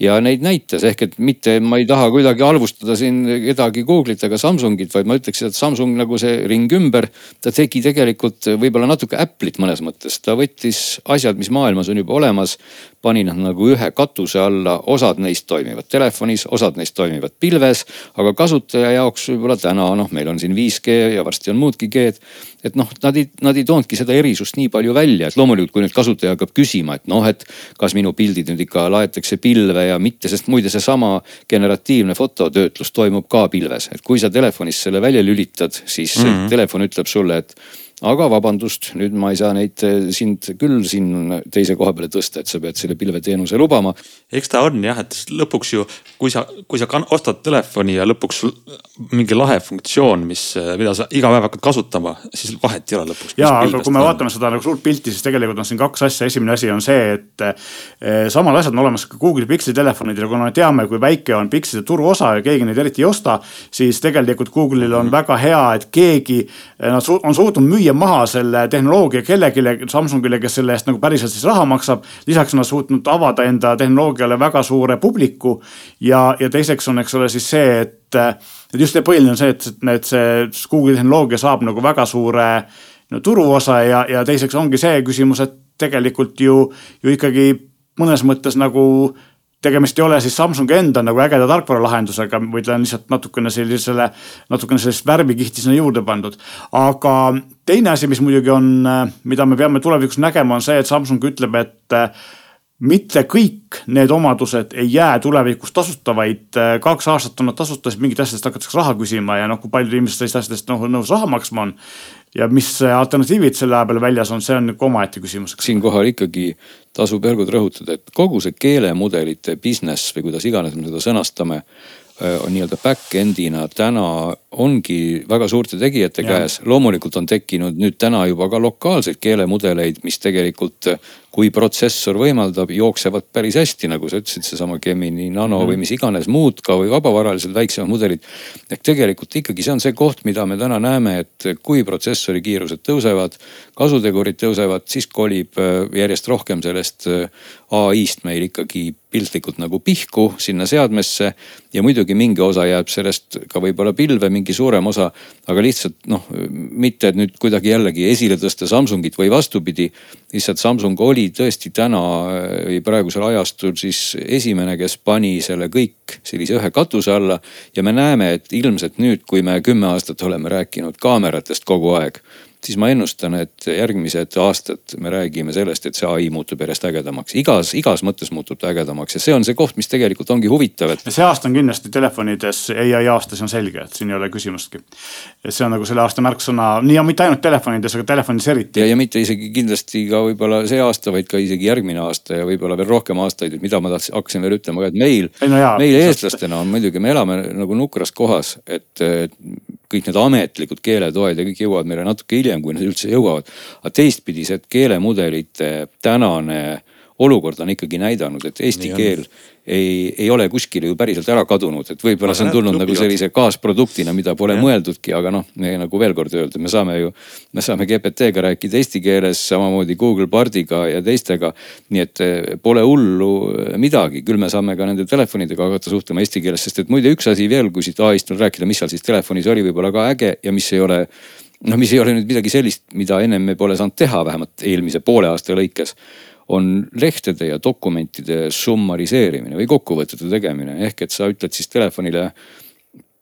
ja neid näitas, ehk et mitte, ma ei taha kuidagi halvustada siin kedagi Google'it ega Samsungit, vaid ma ütleks, et Samsung nagu see ring ümber, ta tegi tegelikult võib-olla natuke Apple'it mõnes mõttes, ta võttis asjad, mis maailmas on juba olemas, pani nad nagu ühe katuse alla, osad neist toimivad telefonis, osad neist toimivad pilves, aga kasutaja jaoks võib-olla täna noh, meil on siin 5G ja varsti on muudki G-d et noh, nad ei, nad ei toonudki seda erisust nii palju välja, et loomulikult, kui nüüd kasutaja hakkab küsima, et noh, et kas minu pildid nüüd ikka laetakse pilve ja mitte, sest muide, seesama generatiivne fototöötlus toimub ka pilves, et kui sa telefonis selle välja lülitad, siis mm -hmm. telefon ütleb sulle, et aga vabandust, nüüd ma ei saa neid eh, sind küll siin teise koha peale tõsta, et sa pead selle pilveteenuse lubama. eks ta on jah, et lõpuks ju, kui sa, kui sa ostad telefoni ja lõpuks mingi lahe funktsioon, mis, eh, mida sa iga päev hakkad kasutama, siis vahet ei ole lõpuks. ja, aga kui me on. vaatame seda nagu suurt pilti, siis tegelikult on siin kaks asja, esimene asi on see, et eh, samad asjad on olemas ka Google'i Pixeli telefonidel, kuna me teame, kui väike on Pixeli turuosa ja keegi neid eriti ei osta, siis tegelikult Google'il on mm. väga hea, et keegi, nad on suutnud müüa müüa maha selle tehnoloogia kellelegi, Samsungile, kes selle eest nagu päriselt siis raha maksab. lisaks on nad suutnud avada enda tehnoloogiale väga suure publiku ja, ja teiseks on, eks ole, siis see, et, et just see põhiline on see, et, et see Google'i tehnoloogia saab nagu väga suure no, turuosa ja, ja teiseks ongi see küsimus, et tegelikult ju, ju ikkagi mõnes mõttes nagu tegemist ei ole siis Samsungi enda nagu ägeda tarkvaralahendusega, vaid ta on lihtsalt natukene sellisele, natukene sellist värvikihti sinna juurde pandud. aga teine asi, mis muidugi on, mida me peame tulevikus nägema, on see, et Samsung ütleb, et mitte kõik need omadused ei jää tulevikus tasuta, vaid kaks aastat on nad tasuta, siis mingit asjadest hakatakse raha küsima ja noh, kui paljud inimesed sellist asjadest noh nõus raha maksma on ja mis alternatiivid selle aja peale väljas on, see on nagu omaette küsimus. siinkohal ikkagi tasub kord rõhutada, et kogu see keelemudelite business või kuidas iganes me seda sõnastame äh, on nii-öelda back-end'ina täna ongi väga suurte tegijate ja. käes. loomulikult on tekkinud nüüd täna juba ka lokaalseid keelemudeleid, mis tegelikult kui protsessor võimaldab, jooksevad päris hästi, nagu sa ütlesid, seesama Gemini Nano mm -hmm. või mis iganes muud ka või vabavaralised väiksemad mudelid. ehk tegelikult ikkagi see on see koht, mida me täna näeme, et kui protsessori kiirused tõusevad, kasutegurid tõusevad, siis kolib äh, järjest rohkem sellest äh, ai-st meil ikkagi piltlikult nagu pihku sinna seadmesse. ja muidugi mingi osa jääb sellest ka võib-olla pilve, mingi suurem osa, aga lihtsalt noh, mitte et nüüd kuidagi jällegi esile tõsta Samsungit või vastupidi. lihtsalt Samsung oli oli tõesti täna või praegusel ajastul siis esimene, kes pani selle kõik sellise ühe katuse alla. ja me näeme, et ilmselt nüüd, kui me kümme aastat oleme rääkinud kaameratest kogu aeg siis ma ennustan, et järgmised aastad me räägime sellest, et see ai muutub järjest ägedamaks. igas, igas mõttes muutub ta ägedamaks ja see on see koht, mis tegelikult ongi huvitav, et. see aasta on kindlasti telefonides ai aasta, see on selge, et siin ei ole küsimustki. see on nagu selle aasta märksõna, nii ja mitte ainult telefonides, aga telefonides eriti. ja, ja mitte isegi kindlasti ka võib-olla see aasta, vaid ka isegi järgmine aasta ja võib-olla veel rohkem aastaid, et mida ma tahtsin, hakkasin veel ütlema ka, et meil, no meil eestlastena on muidugi, me elame nagu nukras kohas, et kõik need ametlikud keeletoed ja kõik jõuavad meile natuke hiljem, kui nad üldse jõuavad. aga teistpidi see keelemudelite tänane olukord on ikkagi näidanud, et eesti Nii keel on ei, ei ole kuskile ju päriselt ära kadunud, et võib-olla see on tulnud nagu sellise kaasproduktina, mida pole ja. mõeldudki, aga noh, me nagu veel kord öelda, me saame ju, me saame GPT-ga rääkida eesti keeles, samamoodi Google Bardiga ja teistega. nii et eh, pole hullu midagi, küll me saame ka nende telefonidega hakata suhtlema eesti keeles, sest et muide üks asi veel, kui siit ai-st veel rääkida, mis seal siis telefonis oli võib-olla ka äge ja mis ei ole noh, mis ei ole nüüd midagi sellist, mida ennem me pole saanud teha, vähemalt eelmise poole aasta lõikes on lehtede ja dokumentide summariseerimine või kokkuvõtete tegemine, ehk et sa ütled siis telefonile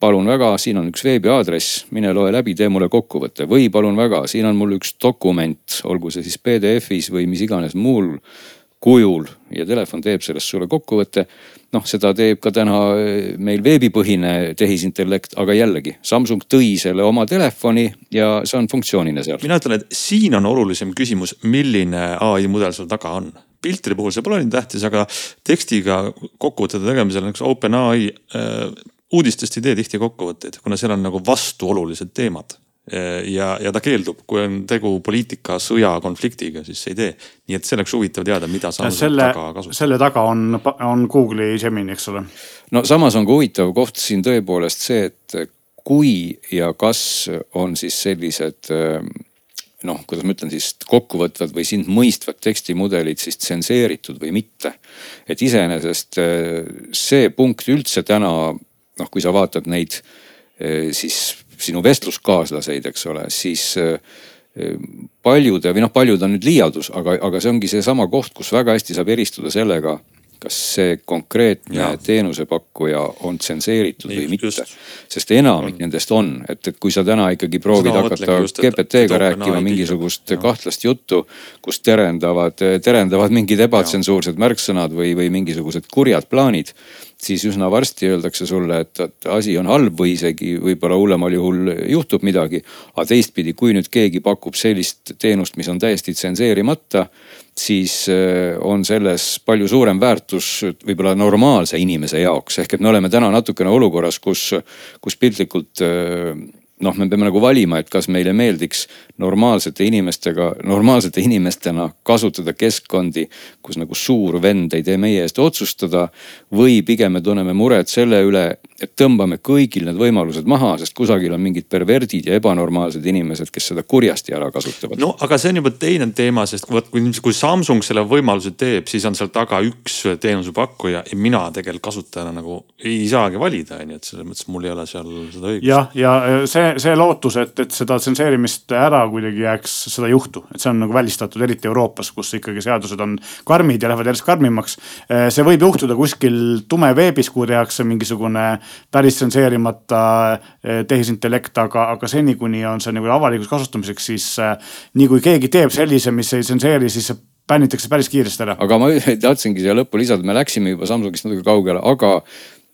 palun väga, siin on üks veebiaadress, mine loe läbi, tee mulle kokkuvõte või palun väga, siin on mul üks dokument, olgu see siis PDF-is või mis iganes muul kujul ja telefon teeb sellest sulle kokkuvõtte. noh, seda teeb ka täna eh, meil veebipõhine tehisintellekt, aga jällegi Samsung tõi selle oma telefoni ja see on funktsioonina seal. mina ütlen, et siin on olulisem küsimus, milline ai mudel sul taga on piltri puhul see pole nii tähtis, aga tekstiga kokkuvõtete tegemisel näiteks OpenAI äh, uudistest ei tee tihti kokkuvõtteid, kuna seal on nagu vastuolulised teemad ja, ja ta keeldub, kui on tegu poliitika, sõja, konfliktiga, siis ei tee. nii et see oleks huvitav teada, mida Samsung selle, taga kasutab. selle taga on, on Google'i Gemini, eks ole. no samas on ka huvitav koht siin tõepoolest see, et kui ja kas on siis sellised noh, kuidas ma ütlen siis kokkuvõtvad või sind mõistvad tekstimudelid siis tsenseeritud või mitte. et iseenesest see punkt üldse täna noh, kui sa vaatad neid siis sinu vestluskaaslaseid, eks ole, siis äh, paljude või noh, paljud on nüüd liialdus, aga, aga see ongi seesama koht, kus väga hästi saab eristuda sellega kas see konkreetne ja. teenusepakkuja on tsenseeritud või mitte. sest enamik on. nendest on, et, et kui sa täna ikkagi proovid Seda hakata GPT-ga rääkima mingisugust ja. kahtlast juttu, kus terendavad, terendavad mingid ebatsensuursed märksõnad või, või mingisugused kurjad plaanid siis üsna varsti öeldakse sulle, et, et asi on halb või isegi võib-olla hullemal juhul juhtub midagi. aga teistpidi, kui nüüd keegi pakub sellist teenust, mis on täiesti tsenseerimata, siis äh, on selles palju suurem väärtus võib-olla normaalse inimese jaoks. ehk et me oleme täna natukene olukorras, kus, kus piltlikult äh, noh, me peame nagu valima, et kas meile meeldiks normaalsete inimestega, normaalsete inimestena kasutada keskkondi, kus nagu suur vend ei tee meie eest otsustada. või pigem me tunneme muret selle üle, et tõmbame kõigil need võimalused maha, sest kusagil on mingid perverdid ja ebanormaalsed inimesed, kes seda kurjasti ära kasutavad. no aga see on juba teine teema, sest vot kui, kui Samsung selle võimaluse teeb, siis on seal taga üks teenusepakkuja ja mina tegelikult kasutajana nagu ei saagi valida, on ju, et selles mõttes mul ei ole seal seda õigust. jah, ja see, see lootus, et, et seda tsenseerimist ära kuidagi jääks, seda ei juhtu, et see on nagu välistatud, eriti Euroopas, kus ikkagi seadused on karmid ja lähevad järjest karmimaks. see võib juhtuda kuskil tumeveebis, kuhu tehakse mingisugune päris tsenseerimata eh, tehisintellekt, aga, aga seni, kuni on see nagu avalikuks kasutamiseks, siis eh, nii kui keegi teeb sellise, mis ei tsenseeri, siis see bännitakse päris kiiresti ära. aga ma tahtsingi siia lõppu lisada, me läksime juba Samsungist natuke kaugele, aga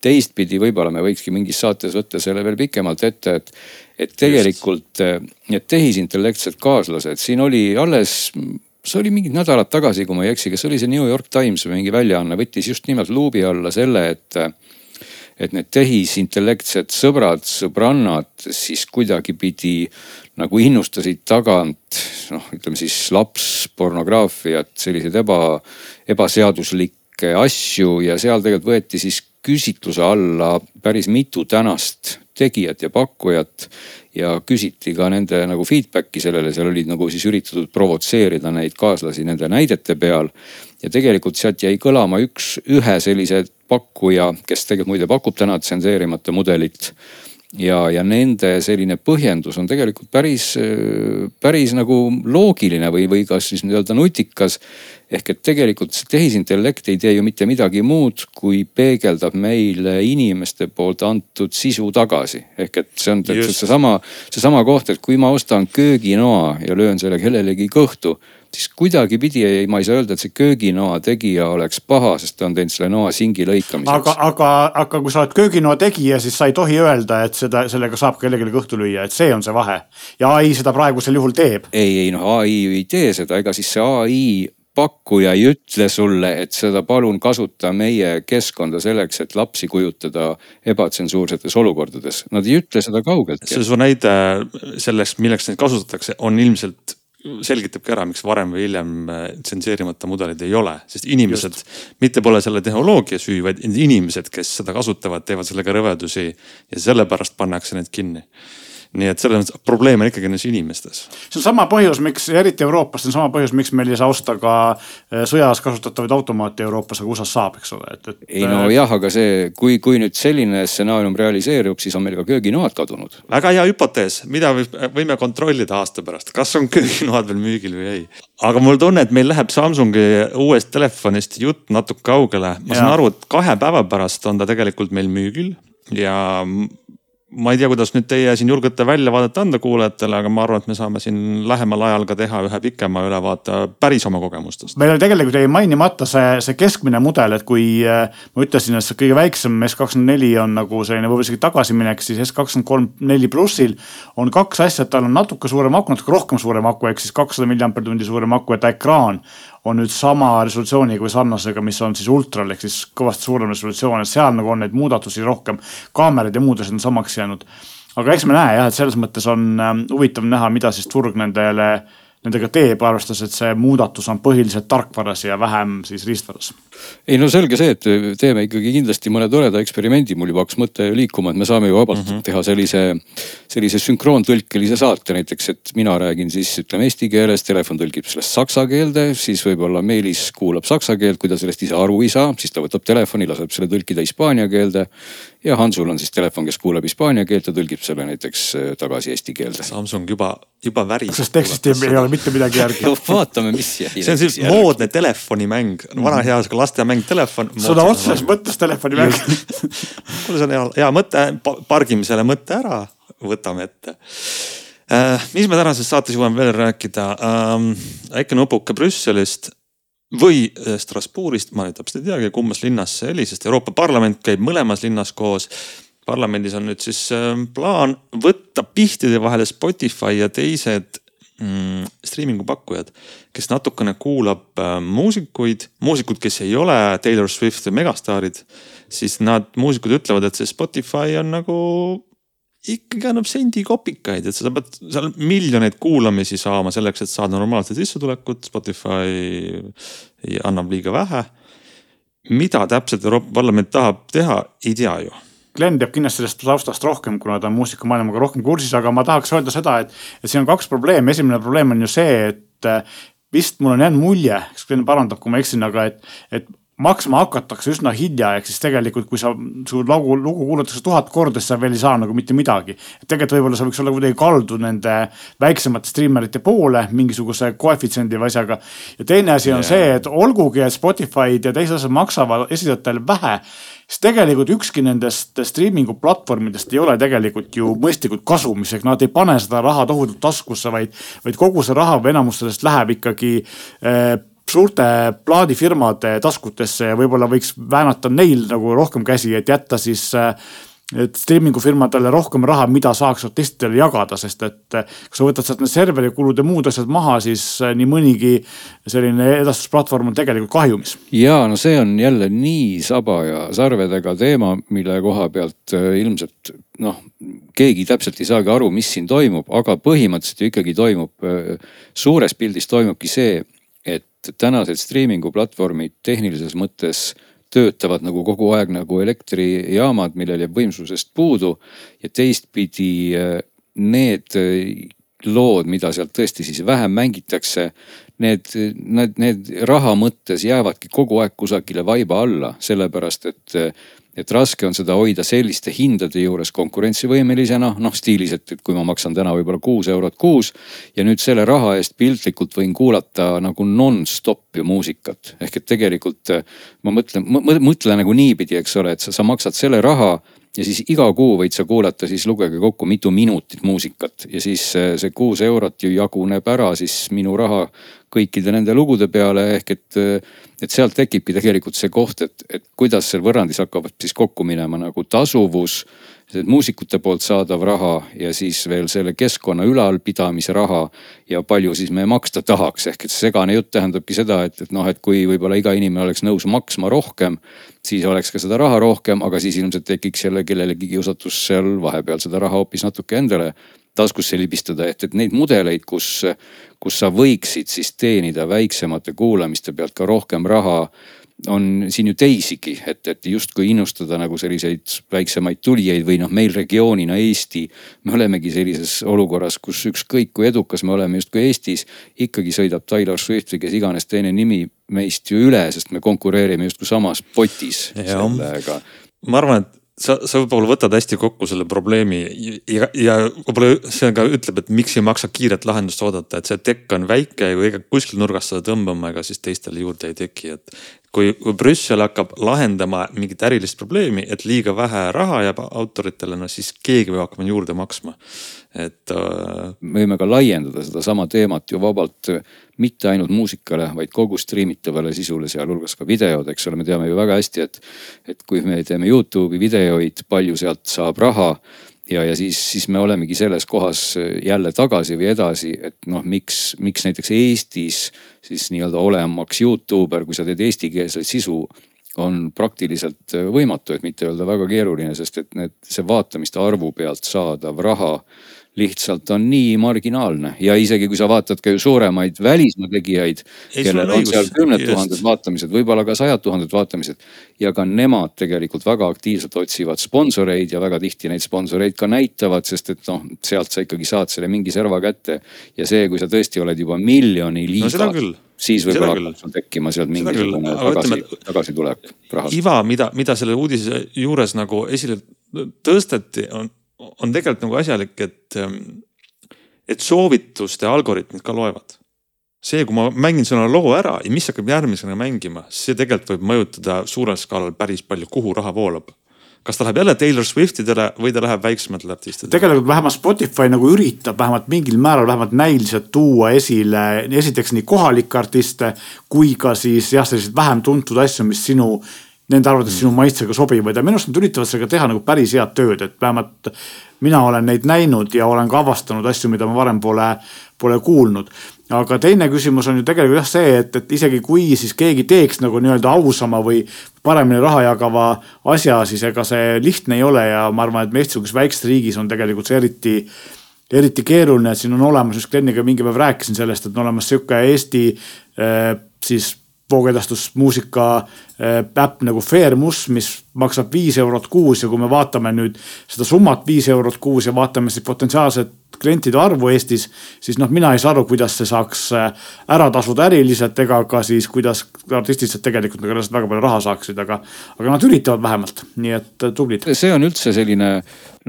teistpidi võib-olla me võikski mingis saates võtta selle veel pikemalt ette, et, et tegelikult eh, need tehisintellektsed kaaslased, siin oli alles see oli mingid nädalad tagasi, kui ma ei eksi, kas oli see New York Times või mingi väljaanne, võttis just nimelt luubi alla selle, et et need tehisintellektsed sõbrad, sõbrannad siis kuidagipidi nagu innustasid tagant noh, ütleme siis lapspornograafiat, selliseid eba, ebaseaduslikke asju ja seal tegelikult võeti siis küsitluse alla päris mitu tänast tegijat ja pakkujat. ja küsiti ka nende nagu feedback'i sellele, seal olid nagu siis üritatud provotseerida neid kaaslasi nende näidete peal. ja tegelikult sealt jäi kõlama üks, ühe sellise pakkuja, kes tegelikult muide pakub täna tsenseerimata mudelit ja, ja nende selline põhjendus on tegelikult päris, päris nagu loogiline või, või kas siis nii-öelda nutikas. ehk et tegelikult see tehisintellekt ei tee ju mitte midagi muud, kui peegeldab meile inimeste poolt antud sisu tagasi. ehk et see on täpselt seesama, seesama koht, et kui ma ostan kööginoa ja löön selle kellelegi kõhtu siis kuidagipidi ei, ma ei saa öelda, et see kööginoa tegija oleks paha, sest ta on teinud selle noa singi lõikamiseks. aga, aga, aga kui sa oled kööginoa tegija, siis sa ei tohi öelda, et seda, sellega saab kellelegi kõhtu lüüa, et see on see vahe. ja ai seda praegusel juhul teeb. ei, ei noh, ai ei tee seda, ega siis see ai pakkuja ei ütle sulle, et seda palun kasuta meie keskkonda selleks, et lapsi kujutada ebatsensuursetes olukordades. Nad ei ütle seda kaugelt. see su näide sellest, milleks neid kasutatakse, on ilmselt selgitabki ära, miks varem või hiljem äh, tsenseerimata mudeleid ei ole, sest inimesed mitte pole selle tehnoloogia süü, vaid inimesed, kes seda kasutavad, teevad sellega rõvedusi ja sellepärast pannakse need kinni nii et selles mõttes probleem on ikkagi nendes inimestes. see on sama põhjus, miks eriti Euroopas, see on sama põhjus, miks meil ei saa osta ka äh, sõjas kasutatavaid automaate Euroopas, aga USA-s saab, eks ole, et, et. ei no äh, jah, aga see, kui, kui nüüd selline stsenaarium realiseerub, siis on meil ka kööginoad kadunud. väga hea hüpotees, mida võime kontrollida aasta pärast, kas on kööginoad veel müügil või ei. aga mul tunne, et meil läheb Samsungi uuest telefonist jutt natuke kaugele. ma ja. saan aru, et kahe päeva pärast on ta tegelikult meil müügil ja ma ei tea, kuidas nüüd teie siin julgete väljavaadet anda kuulajatele, aga ma arvan, et me saame siin lähemal ajal ka teha ühe pikema ülevaate päris oma kogemustest. meil oli tegelikult jäi mainimata see, see keskmine mudel, et kui äh, ma ütlesin, et see kõige väiksem S24 on nagu selline võib-olla isegi tagasiminek, siis S23 neli plussil on kaks asja, et tal on natuke suurem aku, natuke rohkem suurem aku ehk siis kakssada milliampertundi suurem aku ja ta ekraan on nüüd sama resolutsiooniga või sarnasega, mis on siis ultral ehk siis kõvasti suurem resolutsioon, et seal nagu on neid muudatusi rohkem. kaamerad ja muud asjad on samaks jäänud. aga eks me näe jah, et selles mõttes on ähm, huvitav näha, mida siis turg nendele nendega teeb, arvestades, et see muudatus on põhiliselt tarkvaras ja vähem siis riistvaras. ei no selge see, et teeme ikkagi kindlasti mõne toreda eksperimendi, mul juba hakkas mõte liikuma, et me saame ju vabalt mm -hmm. teha sellise, sellise sünkroontõlkelise saate näiteks, et mina räägin siis ütleme eesti keeles, telefon tõlgib sellest saksa keelde, siis võib-olla Meelis kuulab saksa keelt, kui ta sellest ise aru ei saa, siis ta võtab telefoni, laseb selle tõlkida hispaania keelde ja Hansul on siis telefon, kes kuuleb hispaania keelt ja tõlgib selle näiteks äh, tagasi eesti keelde. Samsung juba, juba väriseb. sest tekstist ei, ei ole mitte midagi järgi vaatame, mis jäi. see on selline moodne telefonimäng, vana hea sihuke lastemäng telefon. sõna otseses mõttes telefonimäng kuule, see on hea, hea mõte, pargime selle mõtte ära, võtame ette äh,. mis me tänases saates jõuame veel rääkida ähm,, väike nupuke Brüsselist või äh, Strasbourgist, ma nüüd täpselt ei teagi, kummas linnas see oli, sest Euroopa Parlament käib mõlemas linnas koos. parlamendis on nüüd siis äh, plaan võtta pihtide vahele Spotify ja teised mm, streaming'u pakkujad, kes natukene kuulab äh, muusikuid, muusikud, kes ei ole Taylor Swift megastaarid, siis nad, muusikud ütlevad, et see Spotify on nagu ikkagi annab sendikopikaid, et sa pead seal miljoneid kuulamisi saama selleks, et saada normaalset sissetulekut. Spotify annab liiga vähe. mida täpselt Euroopa Parlament tahab teha, ei tea ju Glen teab kindlasti sellest taustast rohkem, kuna ta on muusikamaailmaga rohkem kursis, aga ma tahaks öelda seda, et, et siin on kaks probleemi, esimene probleem on ju see, et vist mul on jäänud mulje, eks Glen parandab, kui ma eksin, aga et, et maksma hakatakse üsna hilja, ehk siis tegelikult, kui sa, su lugu, lugu kuulatakse tuhat korda, siis sa veel ei saa nagu mitte midagi. tegelikult võib-olla sa võiks olla kuidagi kaldu nende väiksemate striimerite poole mingisuguse koefitsiendi või asjaga. ja teine asi on yeah. see, et olgugi, et Spotify'd ja teised asjad maksavad esindajatele vähe siis tegelikult ükski nendest streaming'u platvormidest ei ole tegelikult ju mõistlikult kasumis, ehk nad ei pane seda raha tohutult taskusse, vaid, vaid kogu see raha või enamus sellest läheb ikkagi äh, suurte plaadifirmade taskutesse ja võib-olla võiks väänata neil nagu rohkem käsi, et jätta siis äh, et streaming'u firmadele rohkem raha, mida saaks artistidele jagada, sest et äh, kui sa võtad sealt need serverikulud ja muud asjad maha, siis äh, nii mõnigi selline edastusplatvorm on tegelikult kahjumis. ja no see on jälle nii saba ja sarvedega teema, mille koha pealt ilmselt noh, keegi täpselt ei saagi aru, mis siin toimub, aga põhimõtteliselt ju ikkagi toimub, suures pildis toimubki see, et tänased striimingu platvormid tehnilises mõttes töötavad nagu kogu aeg nagu elektrijaamad, millel jääb võimsusest puudu. ja teistpidi eh, need eh, lood, mida sealt tõesti siis vähem mängitakse, need, need, need raha mõttes jäävadki kogu aeg kusagile vaiba alla, sellepärast et eh, et raske on seda hoida selliste hindade juures konkurentsivõimelisena, noh stiilis, et, et kui ma maksan täna võib-olla kuus eurot kuus. ja nüüd selle raha eest piltlikult võin kuulata nagu nonstop ju muusikat, ehk et tegelikult ma mõtlen, mõtle nagu niipidi, eks ole, et sa, sa maksad selle raha ja siis iga kuu võid sa kuulata siis lugege kokku mitu minutit muusikat ja siis see kuus eurot ju jaguneb ära siis minu raha kõikide nende lugude peale ehk et, et sealt tekibki tegelikult see koht, et, et kuidas seal võrrandis hakkavad siis kokku minema nagu tasuvus. Muusikute poolt saadav raha ja siis veel selle keskkonna ülalpidamise raha ja palju siis me maksta tahaks, ehk et segane jutt tähendabki seda, et, et noh, et kui võib-olla iga inimene oleks nõus maksma rohkem, siis oleks ka seda raha rohkem, aga siis ilmselt tekiks jälle kellelegi kiusatus seal vahepeal seda raha hoopis natuke endale taskusse libistada, et, et neid mudeleid, kus, kus sa võiksid siis teenida väiksemate kuulamiste pealt ka rohkem raha on siin ju teisigi, et, et justkui innustada nagu selliseid väiksemaid tulijaid või noh, meil regioonina Eesti. me olemegi sellises olukorras, kus ükskõik kui edukas me oleme justkui Eestis, ikkagi sõidab Taylor Swift või kes iganes teine nimi meist ju üle, sest me konkureerime justkui samas potis sellega. ma arvan, et sa, sa võib-olla võtad hästi kokku selle probleemi ja, ja võib-olla see ka ütleb, et miks ei maksa kiiret lahendust oodata, et see tekk on väike ja kui kuskil nurgas seda tõmbama, ega siis teistele juurde ei teki, et. Kui, kui Brüssel hakkab lahendama mingit ärilist probleemi, et liiga vähe raha jääb autoritele, no siis keegi peab hakkama juurde maksma, et äh.... me võime ka laiendada sedasama teemat ju vabalt mitte ainult muusikale, vaid kogu striimitavale sisule, sealhulgas ka videod, eks ole, me teame ju väga hästi, et. et kui me teeme Youtube'i videoid, palju sealt saab raha ja, ja siis, siis me olemegi selles kohas jälle tagasi või edasi, et noh, miks, miks näiteks Eestis siis nii-öelda olemaks Youtuber, kui sa teed eestikeelset sisu on praktiliselt võimatu, et mitte öelda väga keeruline, sest et need, see vaatamiste arvu pealt saadav raha lihtsalt on nii marginaalne. Ja isegi kui sa vaatad ka ju suuremaid välismaa tegijaid, kellel on seal kümned tuhanded vaatamised, võib-olla ka sajad tuhanded vaatamised. ja ka nemad tegelikult väga aktiivselt otsivad sponsoreid ja väga tihti neid sponsoreid ka näitavad, sest et noh, sealt sa ikkagi saad selle mingi serva kätte. ja see, kui sa tõesti oled juba miljoni liigas no, siis võib-olla hakkab sul tekkima sealt mingisugune tagasi, tagasitulek iva, mida, mida selle uudise juures nagu esile tõsteti, on on tegelikult nagu asjalik, et, ähm, et soovituste algoritmid ka loevad. see, kui ma mängin selle loo ära ja mis hakkab järgmisena mängima, see tegelikult võib mõjutada suurel skaalal päris palju, kuhu raha voolab kas ta läheb jälle Taylor Swiftidele või ta läheb väiksematele artistidele? tegelikult vähemalt Spotify nagu üritab vähemalt mingil määral vähemalt näiliselt tuua esile esiteks nii kohalikke artiste kui ka siis jah, selliseid vähem tuntud asju, mis sinu nende arvates sinu maitsega sobivad ja minu arust nad üritavad sellega teha nagu päris head tööd, et vähemalt mina olen neid näinud ja olen ka avastanud asju, mida ma varem pole, pole kuulnud. aga teine küsimus on ju tegelikult jah see, et, et isegi kui siis keegi teeks nagu nii-öelda ausama või paremini raha jagava asja, siis ega see lihtne ei ole ja ma arvan, et me Eesti-suguses väikses riigis on tegelikult see eriti eriti keeruline, et siin on olemas, just Gleniga mingi päev rääkisin sellest, et on olemas sihuke Eesti äh, siis voogedastusmuusika äh, äpp nagu Fairmus, mis maksab viis eurot kuus ja kui me vaatame nüüd seda summat viis eurot kuus ja vaatame siis potentsiaalset klientide arvu Eestis, siis noh, mina ei saa aru, kuidas see saaks äh, ära tasuda äriliselt ega ka siis, kuidas artistid sealt tegelikult nagu sellest väga palju raha saaksid, aga, aga nad üritavad vähemalt, nii et äh, tublid. see on üldse selline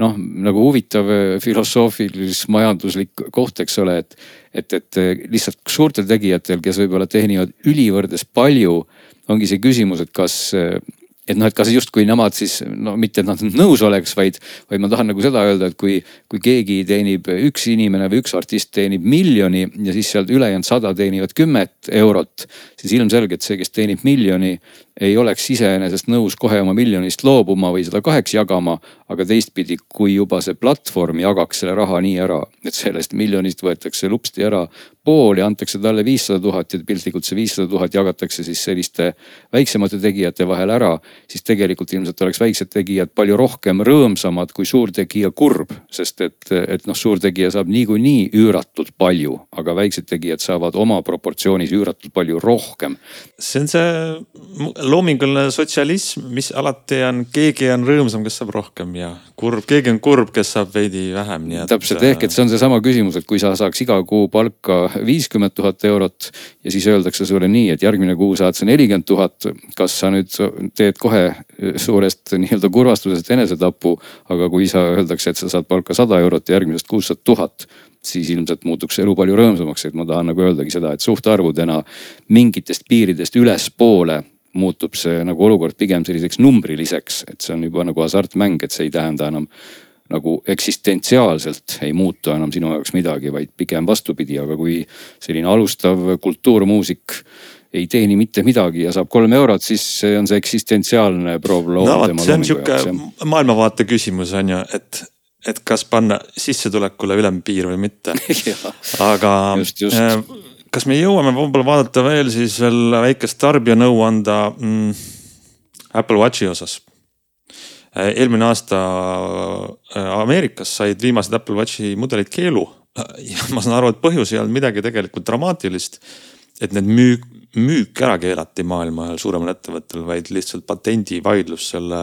noh, nagu huvitav filosoofilis-majanduslik koht, eks ole, et et, et eh, lihtsalt suurtel tegijatel, kes võib-olla teenivad ülivõrdes palju, ongi see küsimus, et kas eh, et noh, et kas justkui nemad siis no mitte, et nad nõus oleks, vaid, vaid ma tahan nagu seda öelda, et kui, kui keegi teenib, üks inimene või üks artist teenib miljoni ja siis sealt ülejäänud sada teenivad kümmet eurot, siis ilmselgelt see, kes teenib miljoni, ei oleks iseenesest nõus kohe oma miljonist loobuma või seda kaheks jagama. aga teistpidi, kui juba see platvorm jagaks selle raha nii ära, et sellest miljonist võetakse lupsti ära pool ja antakse talle viissada tuhat ja piltlikult see viissada tuhat jagatakse siis selliste väiksemate tegijate vahel ära. siis tegelikult ilmselt oleks väiksed tegijad palju rohkem rõõmsamad kui suurtegija kurb, sest et, et noh, suurtegija saab niikuinii üüratult palju, aga väiksed tegijad saavad oma proportsioonis üüratult palju rohkem. see on see loominguline sotsialism, mis alati on, keegi on rõõmsam, kes saab rohkem ja kurb, keegi on kurb, kes saab veidi vähem, nii et. täpselt ehk, et see on seesama küsimus, et kui sa saaks iga kuu palka viiskümmend tuhat eurot ja siis öeldakse sulle nii, et järgmine kuu saad sa nelikümmend tuhat. kas sa nüüd teed kohe suurest nii-öelda kurvastusest enesetapu, aga kui sa öeldakse, et sa saad palka sada eurot ja järgmisest kuust saad tuhat siis ilmselt muutuks elu palju rõõmsamaks, et ma tahan nagu öeldagi seda, et suhtarvudena mingitest piiridest ülespoole muutub see nagu olukord pigem selliseks numbriliseks, et see on juba nagu hasartmäng, et see ei tähenda enam nagu eksistentsiaalselt ei muutu enam sinu jaoks midagi, vaid pigem vastupidi, aga kui selline alustav kultuurmuusik ei teeni mitte midagi ja saab kolm eurot, siis see on see eksistentsiaalne probleem. no vot, see on sihuke maailmavaate küsimus on ju, et, et kas panna sissetulekule ülempiir või mitte aga just, just. Äh, kas me jõuame võib-olla vaadata veel siis veel väikest tarbijanõuanda mm, Apple Watchi osas? Äh, eelmine aasta äh, Ameerikas said viimased Apple Watchi mudelid keelu ja ma saan aru, et põhjus ei olnud midagi tegelikult dramaatilist. et need müük, müük ära keelati maailma ühel suuremal ettevõttel, vaid lihtsalt patendivaidlus selle,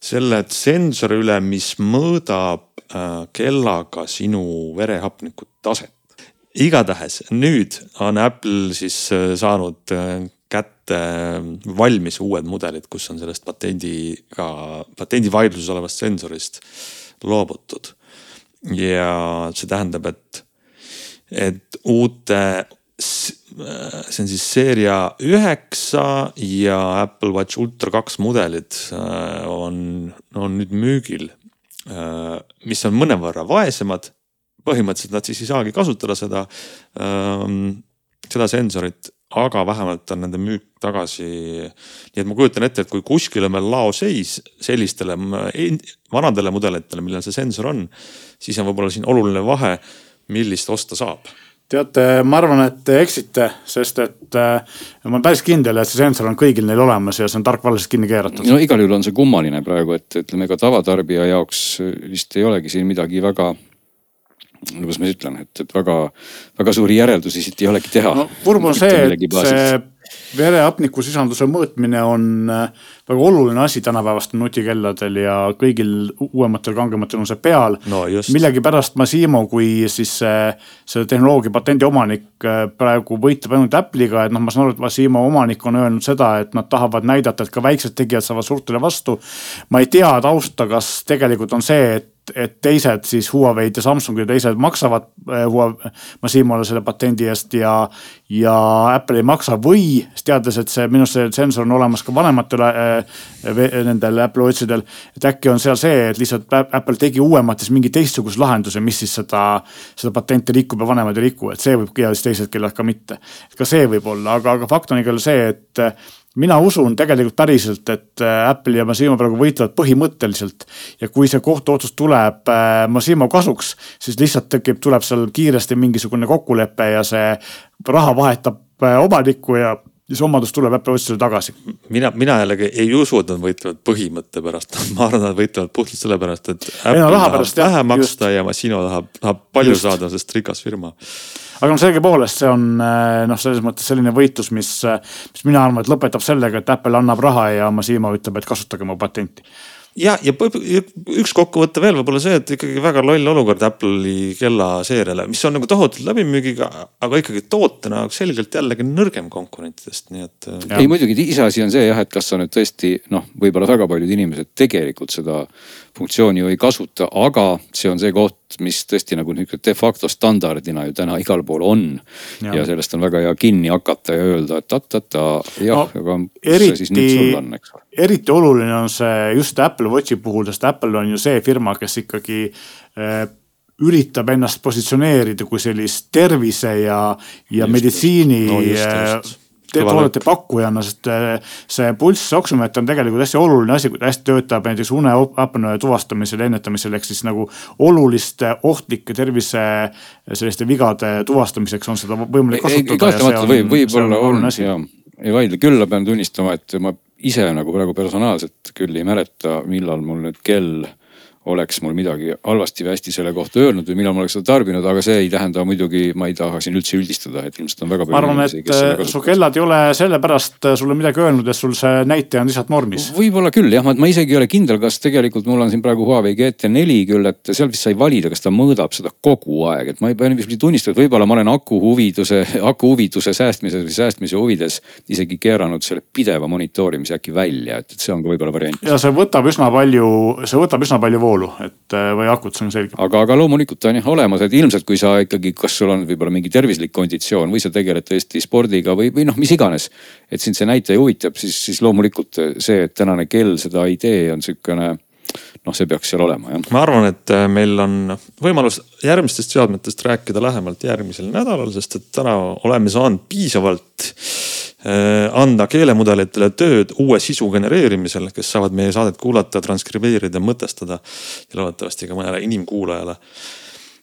selle sensori üle, mis mõõdab äh, kellaga sinu verehapniku taset igatahes nüüd on Apple siis äh, saanud äh, kätte äh, valmis uued mudelid, kus on sellest patendiga, patendivaidluses olevast sensorist loobutud. ja see tähendab, et, et uute see on siis seeria üheksa ja Apple Watch Ultra kaks mudelid on, on nüüd müügil. mis on mõnevõrra vaesemad, põhimõtteliselt nad siis ei saagi kasutada seda, seda sensorit aga vähemalt on nende müük tagasi. nii et ma kujutan ette, et kui kuskil on veel laoseis sellistele vanadele mudelitele, millel see sensor on, siis on võib-olla siin oluline vahe, millist osta saab teate, ma arvan, et te eksite, sest et äh, ma olen päris kindel, et see sensor on kõigil neil olemas ja see on tarkvaraselt kinni keeratud. no igal juhul on see kummaline praegu, et ütleme, ega tavatarbija jaoks vist ei olegi siin midagi väga kuidas ma ütlen, et, et väga, väga suuri järeldusi siit ei olegi teha no,. kurb on see, et see verehapniku sisalduse mõõtmine on äh, väga oluline asi tänapäevastel nutikelladel ja kõigil uuematel, kangematel on see peal no,. millegipärast Massimo, kui siis see, selle tehnoloogia patendi omanik äh, praegu võitleb ainult Apple'iga, et noh, ma saan aru, et Massimo omanik on öelnud seda, et nad tahavad näidata, et ka väiksed tegijad saavad suurtele vastu. ma ei tea tausta, kas tegelikult on see, et et teised siis Huawei'd ja Samsungid ja teised maksavad äh, Huawei, Massimole selle patendi eest ja, ja Apple ei maksa või teades, et see minu arust see sensor on olemas ka vanematel äh, nendel Apple Watchidel. et äkki on seal see, et lihtsalt Apple tegi uuemates mingi teistsuguse lahenduse, mis siis seda, seda patenti rikub ja vanemad ei riku, et see võib ja siis teised, kellel ka mitte. ka see võib olla, aga, aga fakt on igal see, et mina usun tegelikult päriselt, et äh, Apple ja Massimo praegu võitlevad põhimõtteliselt. ja kui see kohtuotsus tuleb äh, Massimo kasuks, siis lihtsalt tekib, tuleb seal kiiresti mingisugune kokkulepe ja see raha vahetab äh, omanikku ja siis omadus tuleb Apple Watchile tagasi. mina, mina jällegi ei usu, et nad võitlevad põhimõtte pärast ma arvan, nad võitlevad puhtalt sellepärast, et vähe maksta just. ja Massimo tahab, tahab palju just. saada, sest rikas firma aga no sellegipoolest see on eh, noh, selles mõttes selline võitlus, mis, mis mina arvan, et lõpetab sellega, et Apple annab raha ja Massimo ütleb, et kasutage mu patenti ja, ja üks kokkuvõte veel võib-olla see, et ikkagi väga loll olukord Apple'i kellaseeriale, mis on nagu tohutult läbimüügiga, aga ikkagi tootena selgelt jällegi nõrgem konkurentidest, nii et. Äh, ei muidugi iseasi on see jah, et kas sa nüüd tõesti noh, võib-olla väga paljud inimesed tegelikult seda funktsiooni ju ei kasuta, aga see on see koht, mis tõesti nagu nihuke de facto standardina ju täna igal pool on. ja sellest on väga hea kinni hakata ja öelda, et ta-ta-ta jah no,, aga mis eriti, see siis nüüd sul on, eks ole. eriti oluline on see just Apple Watchi puhul, sest Apple on ju see firma, kes ikkagi äh, üritab ennast positsioneerida kui sellist tervise ja, ja just, meditsiini no, just, just toodete pakkujana, sest äh, see pulssoksümeeter on tegelikult hästi oluline asi, kui ta hästi töötab näiteks uneapnoe tuvastamisel, ennetamisel ehk siis nagu oluliste ohtlike tervise selliste vigade tuvastamiseks on seda võimalik kasutada. kahtlemata võib, võib-olla on, on ja ei vaidle, küll pean tunnistama, et ma ise nagu praegu personaalselt küll ei mäleta, millal mul nüüd kell oleks mul midagi halvasti või hästi selle kohta öelnud või millal ma oleks seda tarbinud, aga see ei tähenda muidugi, ma ei taha siin üldse üldistada, et ilmselt on väga palju. ma arvan, et äh, su kellad ei ole sellepärast äh, sulle midagi öelnud, et sul see näitaja on lihtsalt normis. võib-olla küll jah, ma isegi ei ole kindel, kas tegelikult mul on siin praegu Huawei GT4 küll, et seal vist sai valida, kas ta mõõdab seda kogu aeg, et ma ei pea niiviisi tunnistama, et võib-olla ma olen aku huviduse, aku huvituse säästmise või säästmise huvides isegi keeranud selle pideva monitoorimise äkki välja, et, et see on ka võib-olla variant. ja see võtab üsna palju, see võtab üsna palju voolu, et äh, või akut, see on selge. aga, aga loomulikult ta on jah olemas, et ilmselt kui sa ikkagi, kas sul on võib-olla mingi tervislik konditsioon või sa tegeled tõesti spordiga või, või noh, mis iganes. et sind see näitaja huvitab, siis, siis loomulikult see, et tänane kell seda ei tee, on sihukene noh, see peaks seal olema jah. ma arvan, et äh, meil on võimalus järgmistest seadmetest rääkida lähemalt järgmisel nädalal, sest et täna oleme saanud piisavalt Äh, anda keelemudelitele tööd uue sisu genereerimisel, kes saavad meie saadet kuulata, transkribeerida, mõtestada ja loodetavasti ka mõnele inimkuulajale.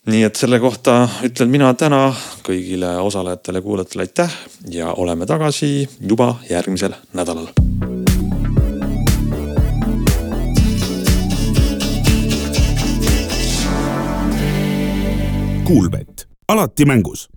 nii et selle kohta ütlen mina täna kõigile osalejatele, kuulajatele aitäh ja oleme tagasi juba järgmisel nädalal. Kuulbett, alati mängus